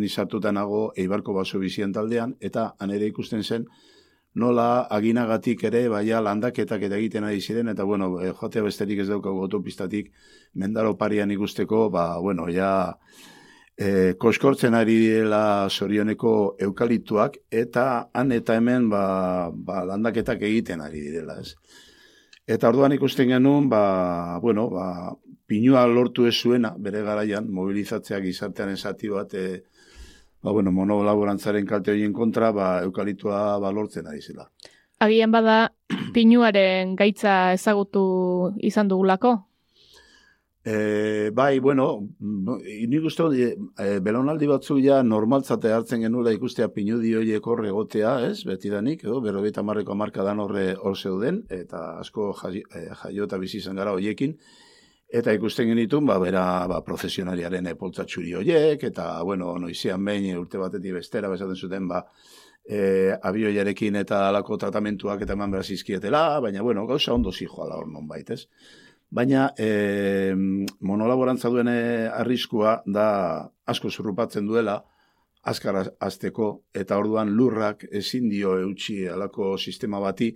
Speaker 9: nago eibarko baso bizien taldean, eta han ere ikusten zen, nola aginagatik ere, baia landaketak eta egiten ari ziren, eta bueno, e, joatea besterik ez daukagu autopistatik mendaro parian ikusteko, ba, bueno, ja, e, koskortzen ari dela sorioneko eukalituak, eta han eta hemen, ba, ba, landaketak egiten ari direla, ez. Eta orduan ikusten genuen, ba, bueno, ba, pinua lortu ez zuena, bere garaian, mobilizatzeak gizartean esati bat, e, ba, bueno, monolaborantzaren kalte horien kontra, ba, eukalitua ba, lortzen ari zela.
Speaker 7: Agian bada, [clears throat] pinuaren gaitza ezagutu izan dugulako?
Speaker 9: E, bai, bueno, nik uste e, e, belonaldi batzuk ja normaltzate hartzen genuela ikustea pinudi horiek horre gotea, ez, betidanik, edo, marreko marka dan horre hor zeuden, eta asko jaio, jaio eta bizi izan gara horiekin, eta ikusten genitun, ba, bera, ba, profesionariaren epoltzatxuri horiek, eta, bueno, noizian behin urte batetik bestera, bezaten zuten, ba, e, abioiarekin eta alako tratamentuak eta eman berazizkietela, baina, bueno, gauza ondo zijoala hor non baitez. ez? Baina e, monolaborantza duen eh, arriskua da asko zurrupatzen duela, azkar azteko, eta orduan lurrak ezin dio eutxi alako sistema bati,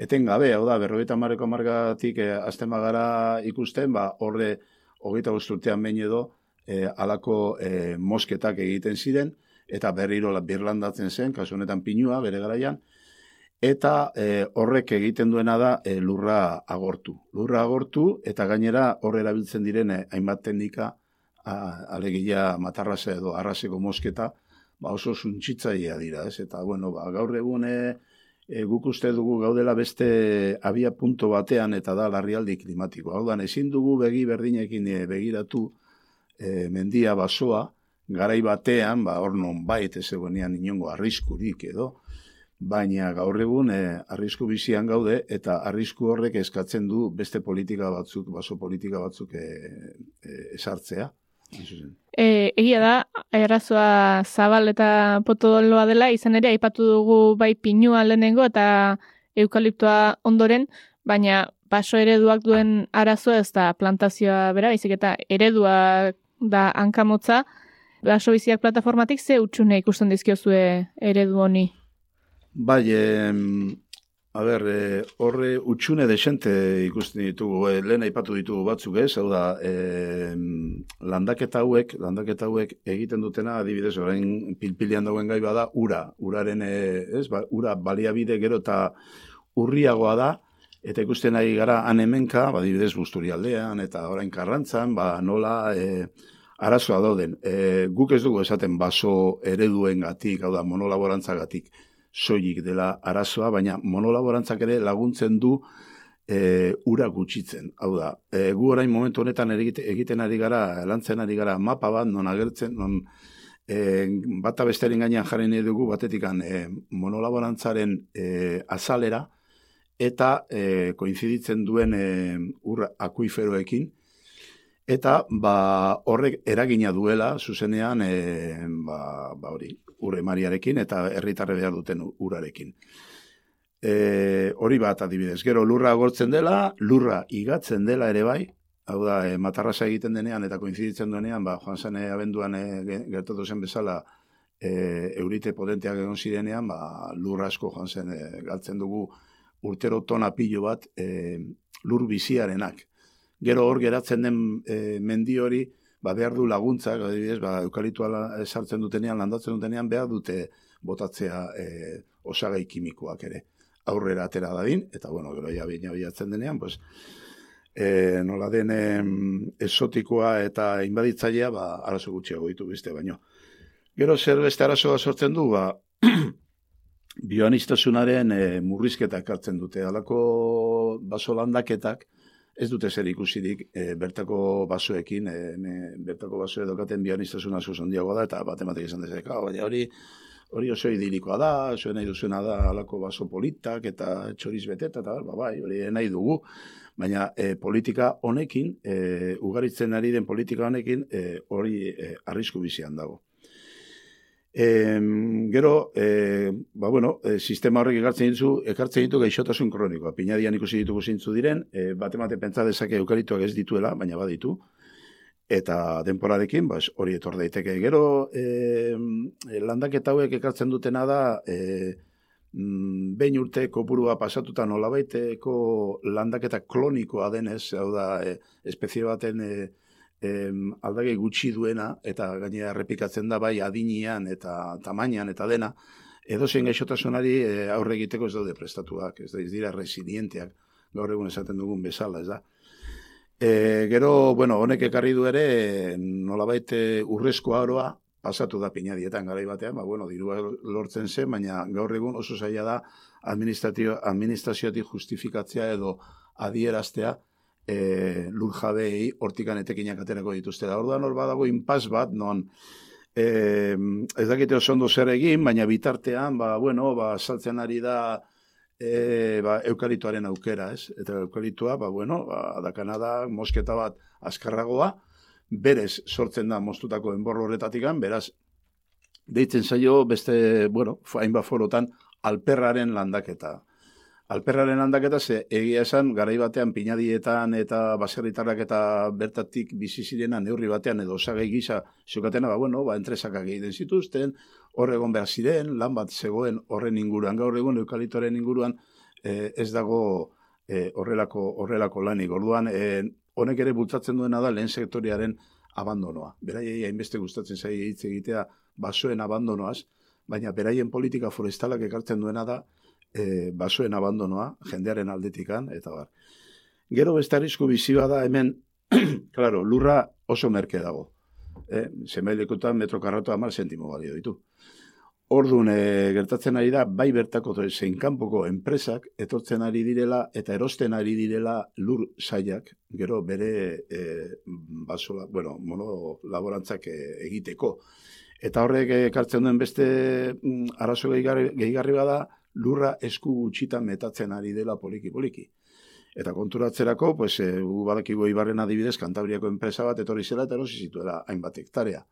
Speaker 9: eten gabe, hau da, berrogeita marreko margatik e, eh, azten bagara ikusten, ba, horre, hogeita guzturtean behin edo, e, alako e, mosketak egiten ziren, eta berriro birlandatzen zen, kasu honetan pinua, bere garaian, eta e, horrek egiten duena da e, lurra agortu. Lurra agortu eta gainera horre erabiltzen direne hainbat teknika alegia matarrase edo arraseko mosketa ba oso suntzitzailea dira, ez? Eta bueno, ba, gaur egun e, guk uste dugu gaudela beste abia punto batean eta da larrialdi klimatiko. Hau ezin dugu begi berdinekin e, begiratu e, mendia basoa, garai batean, ba, hor non bait, ez egonean inongo arriskurik edo, baina gaur egun e, arrisku bizian gaude eta arrisku horrek eskatzen du beste politika batzuk, baso politika batzuk e, e, esartzea.
Speaker 7: E, egia da, erazoa zabal eta potodoloa dela, izan ere, aipatu dugu bai pinua lehenengo eta eukaliptoa ondoren, baina baso ereduak duen arazoa ez da plantazioa bera, izik eta eredua da hankamotza, baso biziak plataformatik ze utxune ikusten dizkiozue eredu honi?
Speaker 9: Bai, e, a ber, e, horre utxune desente ikusten ditugu, e, lehen aipatu ditugu batzuk ez, hau da, e, landaketa hauek, landaketa hauek egiten dutena, adibidez, orain pilpilian dauen gai bada, ura, uraren, ez, ba, ura baliabide gero eta urriagoa da, eta ikusten ari gara anemenka, ba, adibidez, busturi aldean, eta orain karrantzan, ba, nola, e, arazoa dauden. E, guk ez dugu esaten baso ereduen gatik, hau da, monolaborantza gatik soilik dela arazoa, baina monolaborantzak ere laguntzen du e, ura gutxitzen. Hau da, e, gu orain momentu honetan egiten ari gara, lantzen ari gara mapa bat, non agertzen, non e, bata bestearen gainean jarri nahi dugu, batetik e, monolaborantzaren e, azalera, eta e, koinziditzen duen e, ur akuiferoekin, eta ba, horrek eragina duela, zuzenean, e, ba, ba hori, ure mariarekin eta herritarre behar duten urarekin. E, hori bat adibidez, gero lurra agortzen dela, lurra igatzen dela ere bai, hau da, e, matarrasa egiten denean eta koinziditzen duenean, ba, joan zen abenduan e, gertatu zen bezala, e, eurite potenteak egon zirenean, ba, lur asko joan zen, e, galtzen dugu urtero tona pilo bat e, lur biziarenak. Gero hor geratzen den e, mendi hori, ba, behar du laguntzak, adibidez, ba, eukalitua sartzen dutenean, landatzen dutenean, behar dute botatzea e, osagai kimikoak ere. Aurrera atera dadin, eta bueno, gero ja bina bilatzen denean, pues, e, nola den esotikoa eta inbaditzailea, ba, arazo gutxiago ditu beste baino. Gero zer beste arazoa sortzen du, ba, [clears throat] bioanistasunaren e, murrizketak hartzen dute. Halako baso landaketak, ez dute zer ikusirik e, bertako basoekin, e, bertako baso edokaten bioanistasuna zuzondiagoa da, eta bat ematek izan dezak, baina hori, hori oso idilikoa da, zuen nahi duzuena da halako baso politak eta txoriz beteta, eta ba, bai, hori nahi dugu, baina e, politika honekin, e, ugaritzen ari den politika honekin, e, hori e, arrisku bizian dago. E, gero, e, ba, bueno, e, sistema horrek ekartzen ditu, ekartzen ditu gaixotasun kronikoa. Pinadian ikusi ditugu zintzu diren, e, bat emate pentsa dezake eukalituak ez dituela, baina baditu. Eta denporarekin, ba, hori etor daiteke. Gero, e, landaketa hauek ekartzen dutena da, e, behin urte kopurua pasatuta nolabaiteko landaketa klonikoa denez, hau da, e, espezie baten... E, em, aldage gutxi duena, eta gainera errepikatzen da bai adinian eta tamainan eta dena, edo zen gaixotasunari e, aurre egiteko ez daude prestatuak, ez da, ez dira resilienteak, gaur egun esaten dugun bezala, ez da. E, gero, bueno, honek ekarri du ere, nolabait e, urrezko aroa, pasatu da pinadietan garai batean, ba, bueno, dirua lortzen zen, baina gaur egun oso zaila da administrazioatik justifikatzea edo adieraztea, e, lur jabei hortikan etekinak aterako dituzte. Da, orduan hor badago inpas bat, non e, ez dakite oso ondo zer egin, baina bitartean, ba, bueno, ba, saltzen ari da e, ba, eukalituaren aukera, ez? Eta eukalitua, ba, bueno, ba, dakana da, mosketa bat azkarragoa, berez sortzen da mostutako enborro horretatik beraz, deitzen zaio beste, bueno, hainbat forotan, alperraren landaketa alperraren handaketa ze egia esan garai batean pinadietan eta baserritarrak eta bertatik bizi zirena neurri batean edo osagai gisa zukatena ba bueno ba entresak egiten zituzten hor egon behar ziren lan bat zegoen horren inguruan. Gaur egun eukalitoren inguruan e, ez dago e, horrelako horrelako lanik. Orduan e, honek ere bultzatzen duena da lehen sektoriaren abandonoa. Beraiei hainbeste gustatzen zaie hitz egitea basoen abandonoaz baina beraien politika forestalak ekartzen duena da e, basoen abandonoa, jendearen aldetikan, eta bar. Gero beste arrisku bizi bada hemen, [clears throat] claro, lurra oso merke dago. E, Zemailekotan metro karratu amar sentimo balio ditu. Orduan, e, gertatzen ari da, bai bertako zein kanpoko enpresak etortzen ari direla eta erosten ari direla lur saiak, gero bere e, basola, bueno, mono laborantzak e, egiteko. Eta horrek ekartzen duen beste mm, arazo gehigarri bada, lurra esku gutxitan metatzen ari dela poliki-poliki. Eta konturatzerako, pues, e, badakigu ibarren adibidez, kantabriako enpresa bat etorri zela eta erosi zituela hainbat hektarea.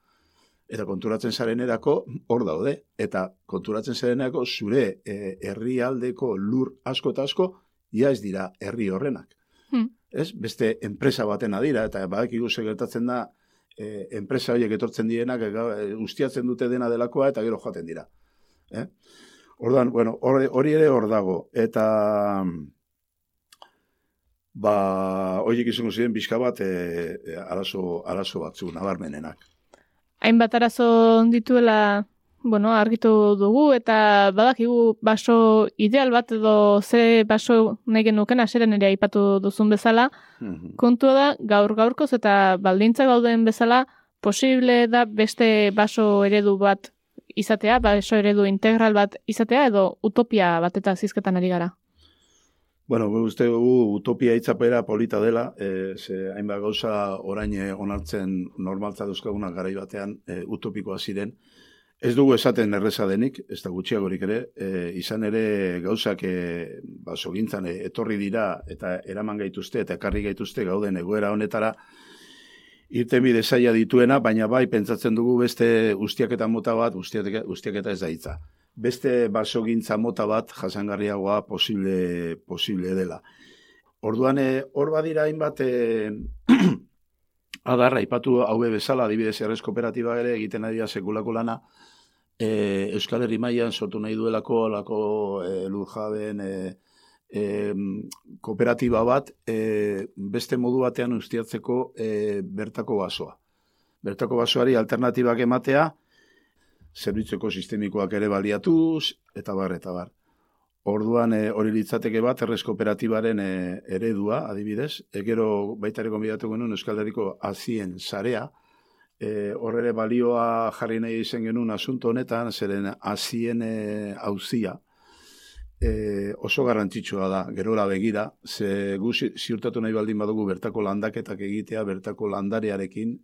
Speaker 9: Eta konturatzen zaren erako, hor daude. Eta konturatzen zaren erako, zure e, herrialdeko lur asko eta asko, ja ez dira herri horrenak. Hmm. Ez? Beste enpresa baten adira, eta badakigu segertatzen da, e, enpresa horiek etortzen dienak, e, ustiatzen dute dena delakoa, eta gero joaten dira. Eh? Ordan, bueno, hori ere hor dago. Eta ba, horiek izango ziren bizka bat e, arazo, arazo batzu, nabarmenenak.
Speaker 7: Hainbat arazo dituela, bueno, argitu dugu, eta badakigu baso ideal bat edo ze baso nahi genuken aseren ere aipatu duzun bezala, mm kontua da, gaur gaurkoz eta baldintza gauden bezala, posible da beste baso eredu bat izatea, ba, eso eredu integral bat izatea, edo utopia bat eta zizketan ari gara?
Speaker 9: Bueno, uste dugu utopia itzapera polita dela, e, ze hainbat gauza orain eh, onartzen normaltza duzkaguna garai batean e, utopikoa ziren. Ez dugu esaten erreza denik, ez da gutxiagorik ere, e, izan ere gauzak e, ba, sogintzan etorri dira eta eraman gaituzte eta ekarri gaituzte gauden egoera honetara, irtenbide zaila dituena, baina bai pentsatzen dugu beste ustiaketa mota bat, ustiaketa ez daitza. Beste basogintza mota bat jasangarriagoa posible, posible dela. Orduan, eh, hor badira hainbat e, [clears throat] adarra, ipatu hau bezala, adibidez errez kooperatiba ere egiten ari sekulako lana, e, Euskal Herri mailan sortu nahi duelako alako e, lurjabeen e, e, kooperatiba bat e, beste modu batean ustiatzeko e, bertako basoa. Bertako basoari alternatibak ematea, zerbitzeko sistemikoak ere baliatuz, eta bar, eta bar. Orduan e, hori litzateke bat errez kooperatibaren e, eredua, adibidez, egero baita ere konbidatu genuen Euskal Herriko azien zarea, e, horre balioa jarri nahi izen genuen asunto honetan, zeren azien e, hauzia, e, oso garrantzitsua da, gerola begira, ze gu ziurtatu nahi baldin badugu bertako landaketak egitea, bertako landarearekin,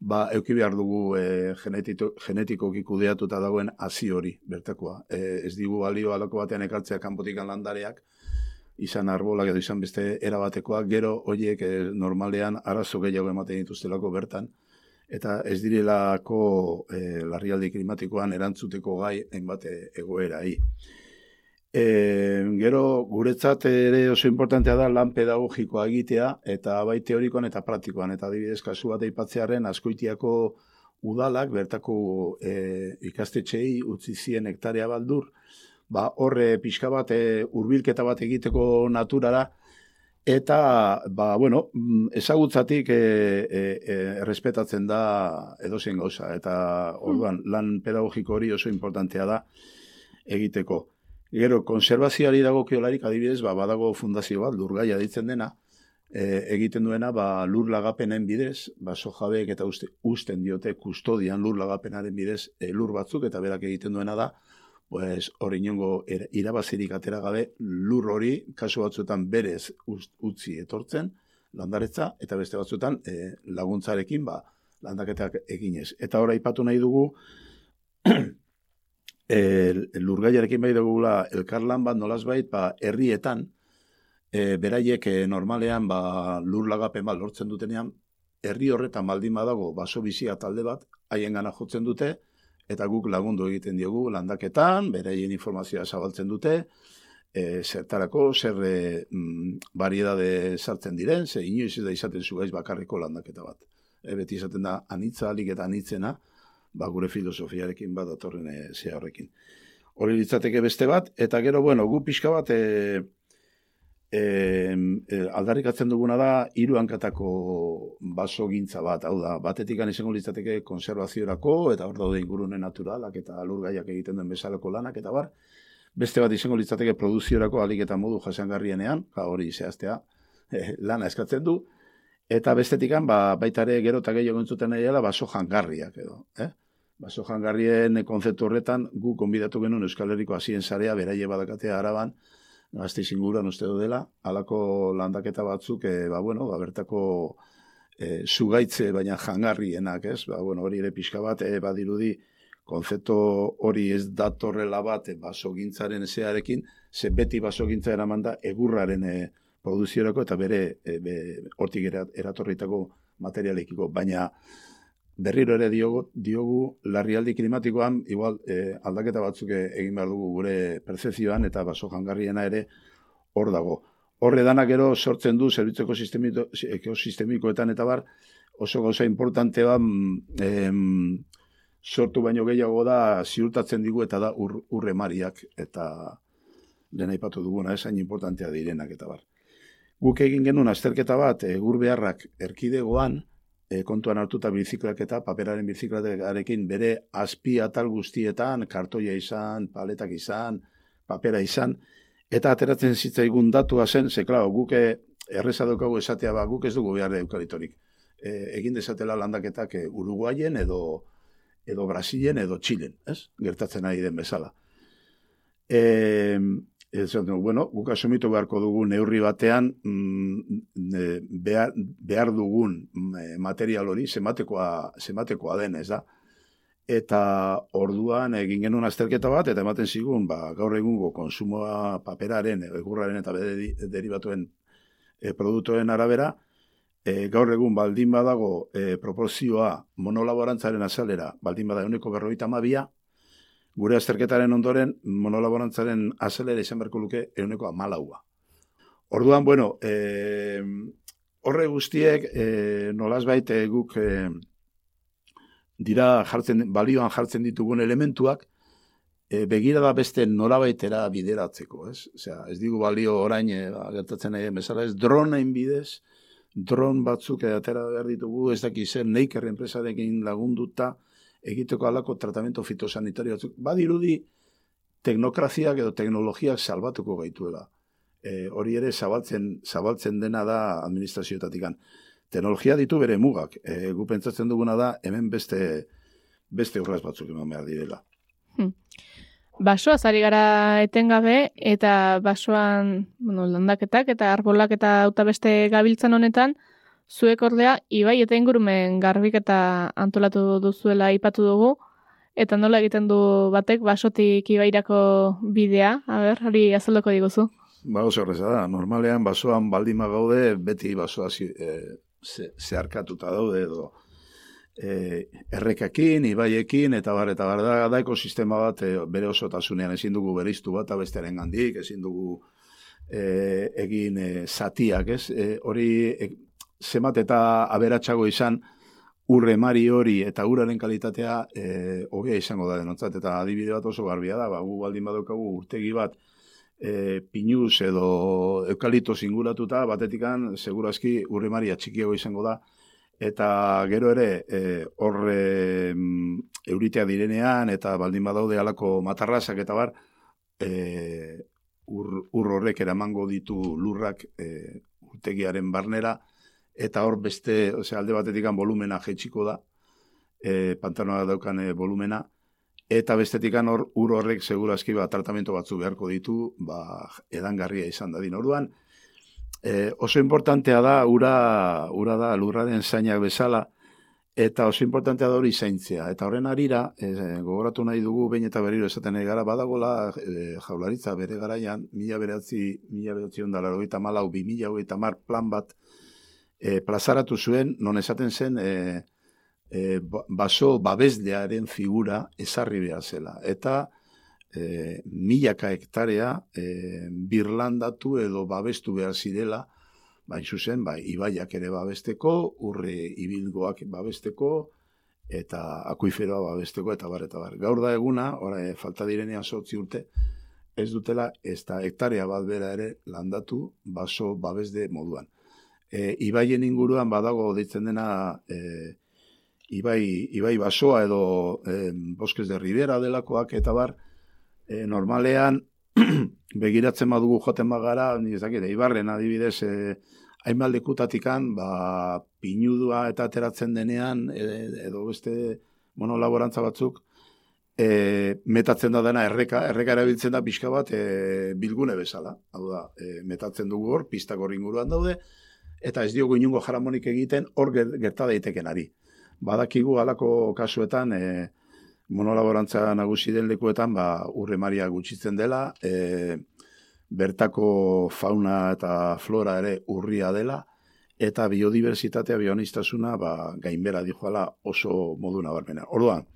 Speaker 9: ba, euki behar dugu e, genetiko, genetikoki kudeatuta dagoen hazi hori, bertakoa. E, ez digu balio alako batean ekartzea kanpotikan landareak, izan arbolak edo izan beste erabatekoak, gero horiek e, normalean arazo gehiago ematen dituztelako bertan, eta ez direlako e, larrialdi klimatikoan erantzuteko gai hainbat e, egoerai. E, gero, guretzat ere oso importantea da lan pedagogikoa egitea, eta bai teorikoan eta praktikoan, eta adibidez kasu bat eipatzearen askoitiako udalak, bertako e, ikastetxei utzi zien hektarea baldur, ba, horre pixka bat, e, urbilketa bat egiteko naturara, Eta, ba, bueno, mm, ezagutzatik e, e, e, errespetatzen da edozein gauza. Eta, orduan, lan pedagogiko hori oso importantea da egiteko. Gero, konservazioari dago kiolarik adibidez, ba, badago fundazio bat, lurgaia ditzen dena, e, egiten duena, ba, lur lagapenen bidez, ba, sojabeek eta uste, usten diote kustodian lur lagapenaren bidez e, lur batzuk, eta berak egiten duena da, pues hori inongo irabazirik atera gabe lur hori kasu batzuetan berez utzi etortzen landaretza eta beste batzuetan e, laguntzarekin ba landaketak eginez. Eta ora aipatu nahi dugu [clears throat] el, lurgaiarekin bai dugula elkarlan bat nolazbait ba herrietan e, beraiek e, normalean ba lur lagapen bat lortzen dutenean herri horretan baldin badago baso bizia talde bat haiengana jotzen dute eta guk lagundu egiten diogu landaketan, bereien informazioa zabaltzen dute, e, zertarako, zer e, mm, bariedade sartzen diren, ze inoiz ez da izaten zugaiz bakarriko landaketa bat. E, beti izaten da anitza alik eta anitzena, ba, gure filosofiarekin bat datorren e, horrekin. Hori litzateke beste bat, eta gero, bueno, gu pixka bat, e, e, aldarrikatzen duguna da hiru hankatako baso gintza bat, hau da, batetik izango litzateke konservaziorako, eta hor daude ingurune naturalak eta lurgaiak egiten duen bezaleko lanak, eta bar, beste bat izango litzateke produziorako alik eta modu jasangarrienean, ja, hori zehaztea, e, lana eskatzen du, eta bestetikan, ba, baita ere gero eta gehiago entzuten nahi dela, baso jangarriak edo, eh? Baso jangarrien konzeptu horretan, gu konbidatu genuen Euskal Herriko hasien sarea, beraie badakatea araban, gazte izinguran uste dela, alako landaketa batzuk, e, ba, bueno, ba, bertako e, zugaitze baina jangarrienak, ez? Ba, bueno, hori ere pixka bat, e, badirudi, konzepto hori ez datorrela bat, e, basogintzaren zearekin, ze beti basogintza eraman da, egurraren e, produziorako eta bere, e, be, hortik eratorritako materialekiko, baina, berriro ere diogu, diogu larrialdi klimatikoan igual e, aldaketa batzuk egin behar dugu gure percepzioan eta baso jangarriena ere hor dago. Horre danak gero sortzen du zerbitzeko ekosistemikoetan eta bar oso gauza importante ba, em, sortu baino gehiago da ziurtatzen digu eta da ur, urre mariak eta dena ipatu duguna esain importantea direnak eta bar. Guk egin genuen azterketa bat egur beharrak erkidegoan, e, kontuan hartuta biziklak eta paperaren biziklakarekin bere azpi atal guztietan, kartoia izan, paletak izan, papera izan, eta ateratzen zitzaigun datua zen, ze klar, guke erreza daukagu esatea ba, guk ez dugu behar eukalitorik. E, egin dezatela landaketak e, Uruguayen edo edo Brasilen edo Txilen, ez? Gertatzen ari den bezala. E, Ez, bueno, guk asumitu beharko dugu neurri batean mm, behar, behar dugun mm, material hori zematekoa, zematekoa den, ez da? Eta orduan egin genuen azterketa bat, eta ematen zigun, ba, gaur egungo konsumoa paperaren, egurraren eta bede deribatuen e, produktuen arabera, e, gaur egun baldin badago e, proporzioa monolaborantzaren azalera, baldin bada uneko berroita mabia, gure azterketaren ondoren monolaborantzaren azelera izan berko luke euneko amalaua. Orduan, bueno, e, horre guztiek e, nolaz baite guk e, dira jartzen, balioan jartzen ditugun elementuak, e, begira da beste norabaitera bideratzeko, ez? Osea, ez digu balio orain e, gertatzen nahi bezala, ez dronein bidez, dron batzuk atera behar ditugu, ez daki zer neiker enpresarekin lagunduta egiteko alako tratamentu fitosanitario. Badirudi, teknokraziak edo teknologiak salbatuko gaituela. E, hori ere zabaltzen, zabaltzen dena da administrazioetatik. Teknologia ditu bere mugak. E, gu pentsatzen duguna da, hemen beste beste urraz batzuk eman behar direla.
Speaker 7: Hmm. Basoa zari gara etengabe eta basoan bueno, landaketak eta arbolak eta auta beste gabiltzan honetan, zuek ordea ibai eta ingurumen garbik eta antolatu duzuela ipatu dugu, eta nola egiten du batek basotik ibairako bidea, a ber, hori azaldoko diguzu.
Speaker 9: Ba, oso da, normalean basoan baldima gaude, beti basoa e, zeharkatuta daude edo e, errekakin, ibaiekin, eta bar, eta bar, da, da ekosistema bat e, bere osotasunean ezin dugu beriztu bat, abestearen gandik, ezin dugu e, egin e, zatiak, ez? E, hori, e, zemat eta aberatsago izan, urre mari hori eta uraren kalitatea e, hobea izango da denotzat, eta adibide bat oso garbia da, ba, gu baldin badokagu urtegi bat, e, pinuz edo eukalito zinguratuta, batetikan, segurazki, urre mari atxikiago izango da, eta gero ere e, horre mm, euritea direnean eta baldin badaude alako matarrasak eta bar e, ur, ur horrek eramango ditu lurrak e, urtegiaren barnera eta hor beste, ose, alde batetik volumena jetxiko da. E, pantanoa daukan e, volumena. Eta bestetik hor ur horrek segurazki ba, tratamentu batzu beharko ditu ba, edangarria izan da din orduan. E, oso importantea da, ura, ura da lurraren zainak bezala, eta oso importantea da hori zaintzea. Eta horren arira, e, gogoratu nahi dugu, behin eta berriro esaten nahi gara, badagola e, jaularitza bere garaian, mila beratzi, mila beratzi ondala, hogeita malau, bi mila hogeita mar plan bat, e, plazaratu zuen, non esaten zen, e, e, baso babeslearen figura ezarri behar zela. Eta, e, milaka hektarea e, birlandatu edo babestu behar zirela, bai zuzen, bai, ibaiak ere babesteko, urre ibilgoak babesteko, eta akuiferoa babesteko, eta bar, eta bar. Gaur da eguna, ora, e, falta direnean sortzi urte, ez dutela, ez da hektarea bat bera ere landatu baso babesde moduan. E, ibaien inguruan badago ditzen dena e, ibai, ibai basoa edo e, boskez de ribera delakoak eta bar, e, normalean [clears throat] begiratzen badugu joten bagara, ni ez dakit, ibarren adibidez, e, hainbat lekutatikan, ba, pinudua eta ateratzen denean, e, edo beste monolaborantza batzuk, e, metatzen da dena erreka, erreka erabiltzen da pixka bat e, bilgune bezala. Hau da, e, metatzen dugu hor, pistak hor inguruan daude, eta ez diogu inungo jaramonik egiten hor gerta daiteken ari. Badakigu halako kasuetan, e, monolaborantza nagusi den lekuetan, ba, urre maria gutxitzen dela, e, bertako fauna eta flora ere urria dela, eta biodiversitatea, bionistasuna, ba, gainbera dijoala oso modu nabarmena. Orduan,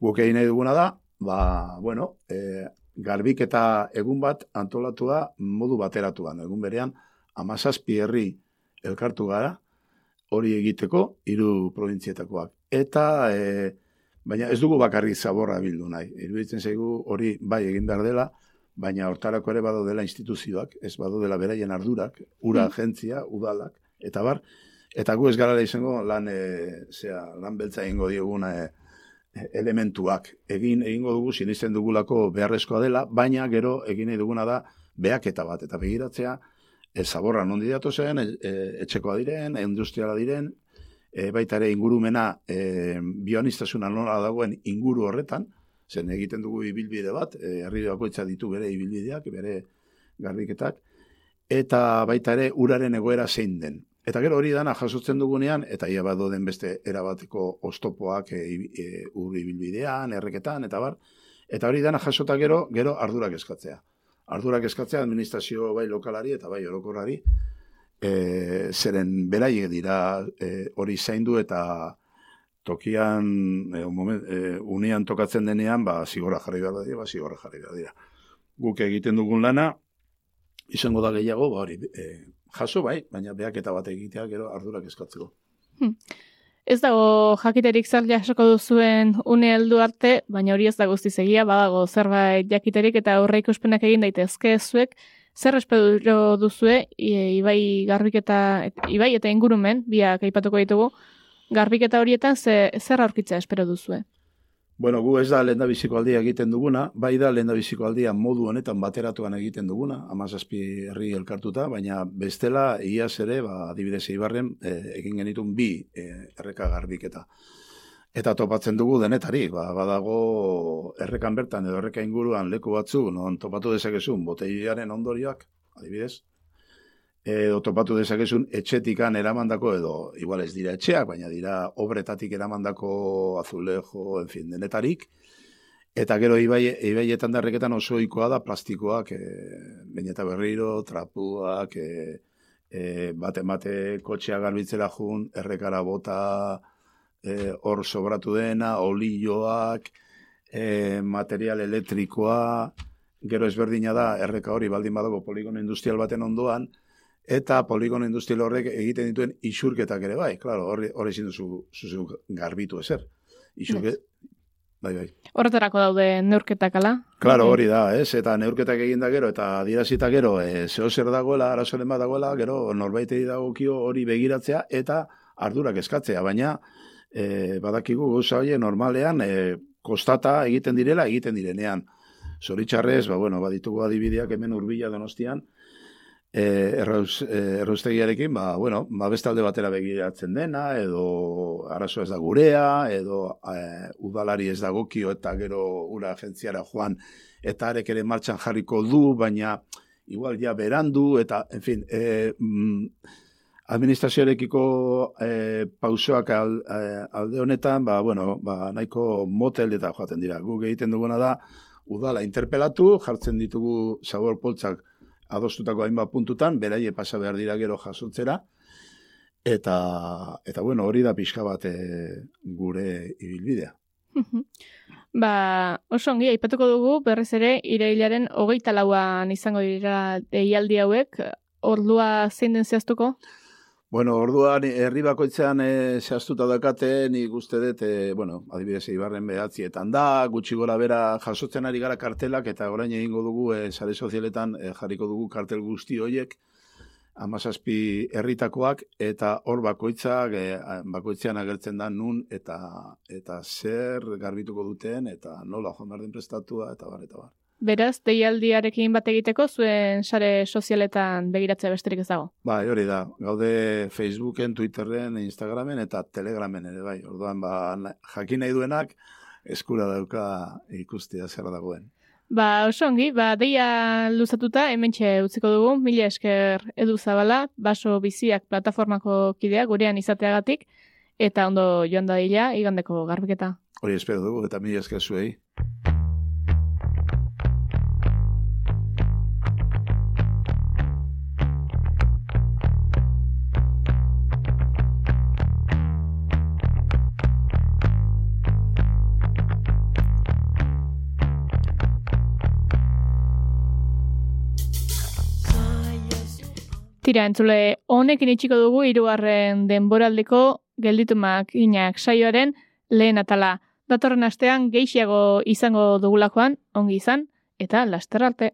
Speaker 9: guk egin nahi duguna da, ba, bueno, e, garbik eta egun bat antolatua modu bateratuan. Egun berean, amazazpi herri elkartu gara, hori egiteko, hiru provintzietakoak. Eta, e, Baina ez dugu bakarri zaborra bildu nahi. Iruditzen zaigu hori bai egin behar dela, baina hortarako ere bado dela instituzioak, ez bado dela beraien ardurak, ura mm. agentzia, udalak, eta bar, eta gu ez gara izango lan, e, zera, lan beltza egingo dioguna e, elementuak. Egin egingo dugu, sinisten dugulako beharrezkoa dela, baina gero egin nahi duguna da behaketa bat, eta begiratzea, zaborra nondi datu zen, e, e, etxekoa diren, industriala diren, e, baita ere ingurumena e, bioanistazuna nola dagoen inguru horretan, zen egiten dugu ibilbide bat, e, herri bakoitza ditu bere ibilbideak, bere garbiketak, eta baita ere uraren egoera zein den. Eta gero hori dana jasotzen dugunean, eta ia bat den beste erabateko ostopoak e, e, ur ibilbidean, erreketan, eta bar, eta hori dana jasota gero, gero ardurak eskatzea. Ardurak eskatzea administrazio bai lokalari eta bai orokorrari, e, zeren beraiek dira e, hori zaindu eta tokian, e, moment, e, unean tokatzen denean, ba, zigorra jarri behar dira, ba, zigorra jarri behar dira. Guk egiten dugun lana, izango da gehiago, ba, hori, e, jaso bai, baina beak eta bat egitea gero ardurak eskatzeko.
Speaker 7: Hmm. Ez dago jakiterik zer jasoko duzuen une heldu arte, baina hori ez da guztiz egia, badago zerbait jakiterik eta aurre ikuspenak egin daitezke zuek, zer espero duzue, i- ibai garbiketa, et- ibai eta ingurumen, biak aipatuko ditugu, garbiketa horietan ze, zer aurkitzea espero duzue.
Speaker 9: Bueno, gu ez da lehen biziko aldia egiten duguna, bai da lehen biziko aldia modu honetan bateratuan egiten duguna, amazazpi herri elkartuta, baina bestela iaz ere, ba, adibidez eibarren, eh, egin genitun bi eh, erreka garbiketa. Eta topatzen dugu denetari, ba, badago errekan bertan edo erreka inguruan leku batzu, non topatu dezakezun boteilaren ondorioak, adibidez, edo topatu dezakezun etxetikan eramandako edo igual ez dira etxeak, baina dira obretatik eramandako azulejo, en fin, denetarik. Eta gero ibai, ibaietan darreketan oso ohikoa da plastikoak, e, baina eta berriro, trapuak, e, e, bate bate kotxea garbitzera jun, errekara bota e, hor sobratu dena, olioak, e, material elektrikoa, gero ezberdina da, erreka hori baldin badago poligono industrial baten ondoan, eta poligono industrial horrek egiten dituen isurketak ere bai, claro, horri horri ezin duzu zuzu garbitu ezer. Isurke, bai, bai.
Speaker 7: Horretarako daude neurketak ala?
Speaker 9: Claro, hori da, ez? Eta neurketak egin da gero, eta adierazita gero, e, zeo zer dagoela, arazoren bat dagoela, gero norbaitei dagokio hori begiratzea, eta ardurak eskatzea, baina e, badakigu gauza hori normalean e, kostata egiten direla, egiten direnean. Zoritxarrez, ba, bueno, baditugu adibideak hemen urbila donostian, e, errauz, e, erraustegiarekin, ba, bueno, ba, beste alde batera begiratzen dena, edo arazo ez da gurea, edo e, udalari ez dagokio eta gero ura agentziara joan, eta arek ere martxan jarriko du, baina igual ja berandu, eta, en fin, e, mm, administrazioarekiko e, pausoak al, e, alde honetan, ba, bueno, ba, nahiko motel eta joaten dira. Guk egiten duguna da, udala interpelatu, jartzen ditugu zabor poltsak adostutako hainbat puntutan, beraie pasa behar dira gero jasotzera, eta, eta bueno, hori da pixka bat e, gure ibilbidea.
Speaker 7: Ba, oso ongi, aipatuko dugu, berriz ere, irailaren hogeita lauan izango dira deialdi hauek, ordua zein den zehaztuko?
Speaker 9: Bueno, orduan herri bakoitzean e, zehaztuta dakate, nik uste dut, e, bueno, adibidez Eibarren behatzietan da, gutxi gora bera jasotzen ari gara kartelak, eta orain egingo dugu, e, sare sozialetan e, jarriko dugu kartel guzti horiek, amazazpi herritakoak, eta hor bakoitzak, e, bakoitzean agertzen da nun, eta eta zer garbituko duten, eta nola joan behar den prestatua, eta bar, eta bar.
Speaker 7: Beraz, deialdiarekin bat egiteko zuen sare sozialetan begiratzea besterik ez dago.
Speaker 9: Bai, hori da. Gaude Facebooken, Twitterren, Instagramen eta Telegramen ere bai. Orduan ba jakin nahi duenak eskura dauka ikustea zer dagoen.
Speaker 7: Ba, oso ongi, ba, deia luzatuta, hementxe utziko dugu, mila esker edu zabala, baso biziak plataformako kidea, gurean izateagatik, eta ondo joan da dila, igandeko garbiketa.
Speaker 9: Hori espero dugu eta mila esker zuei.
Speaker 7: Tira, entzule, honekin itxiko dugu hirugarren denboraldeko gelditumak inak saioaren lehen atala. Datorren astean geixiago izango dugulakoan, ongi izan, eta laster arte.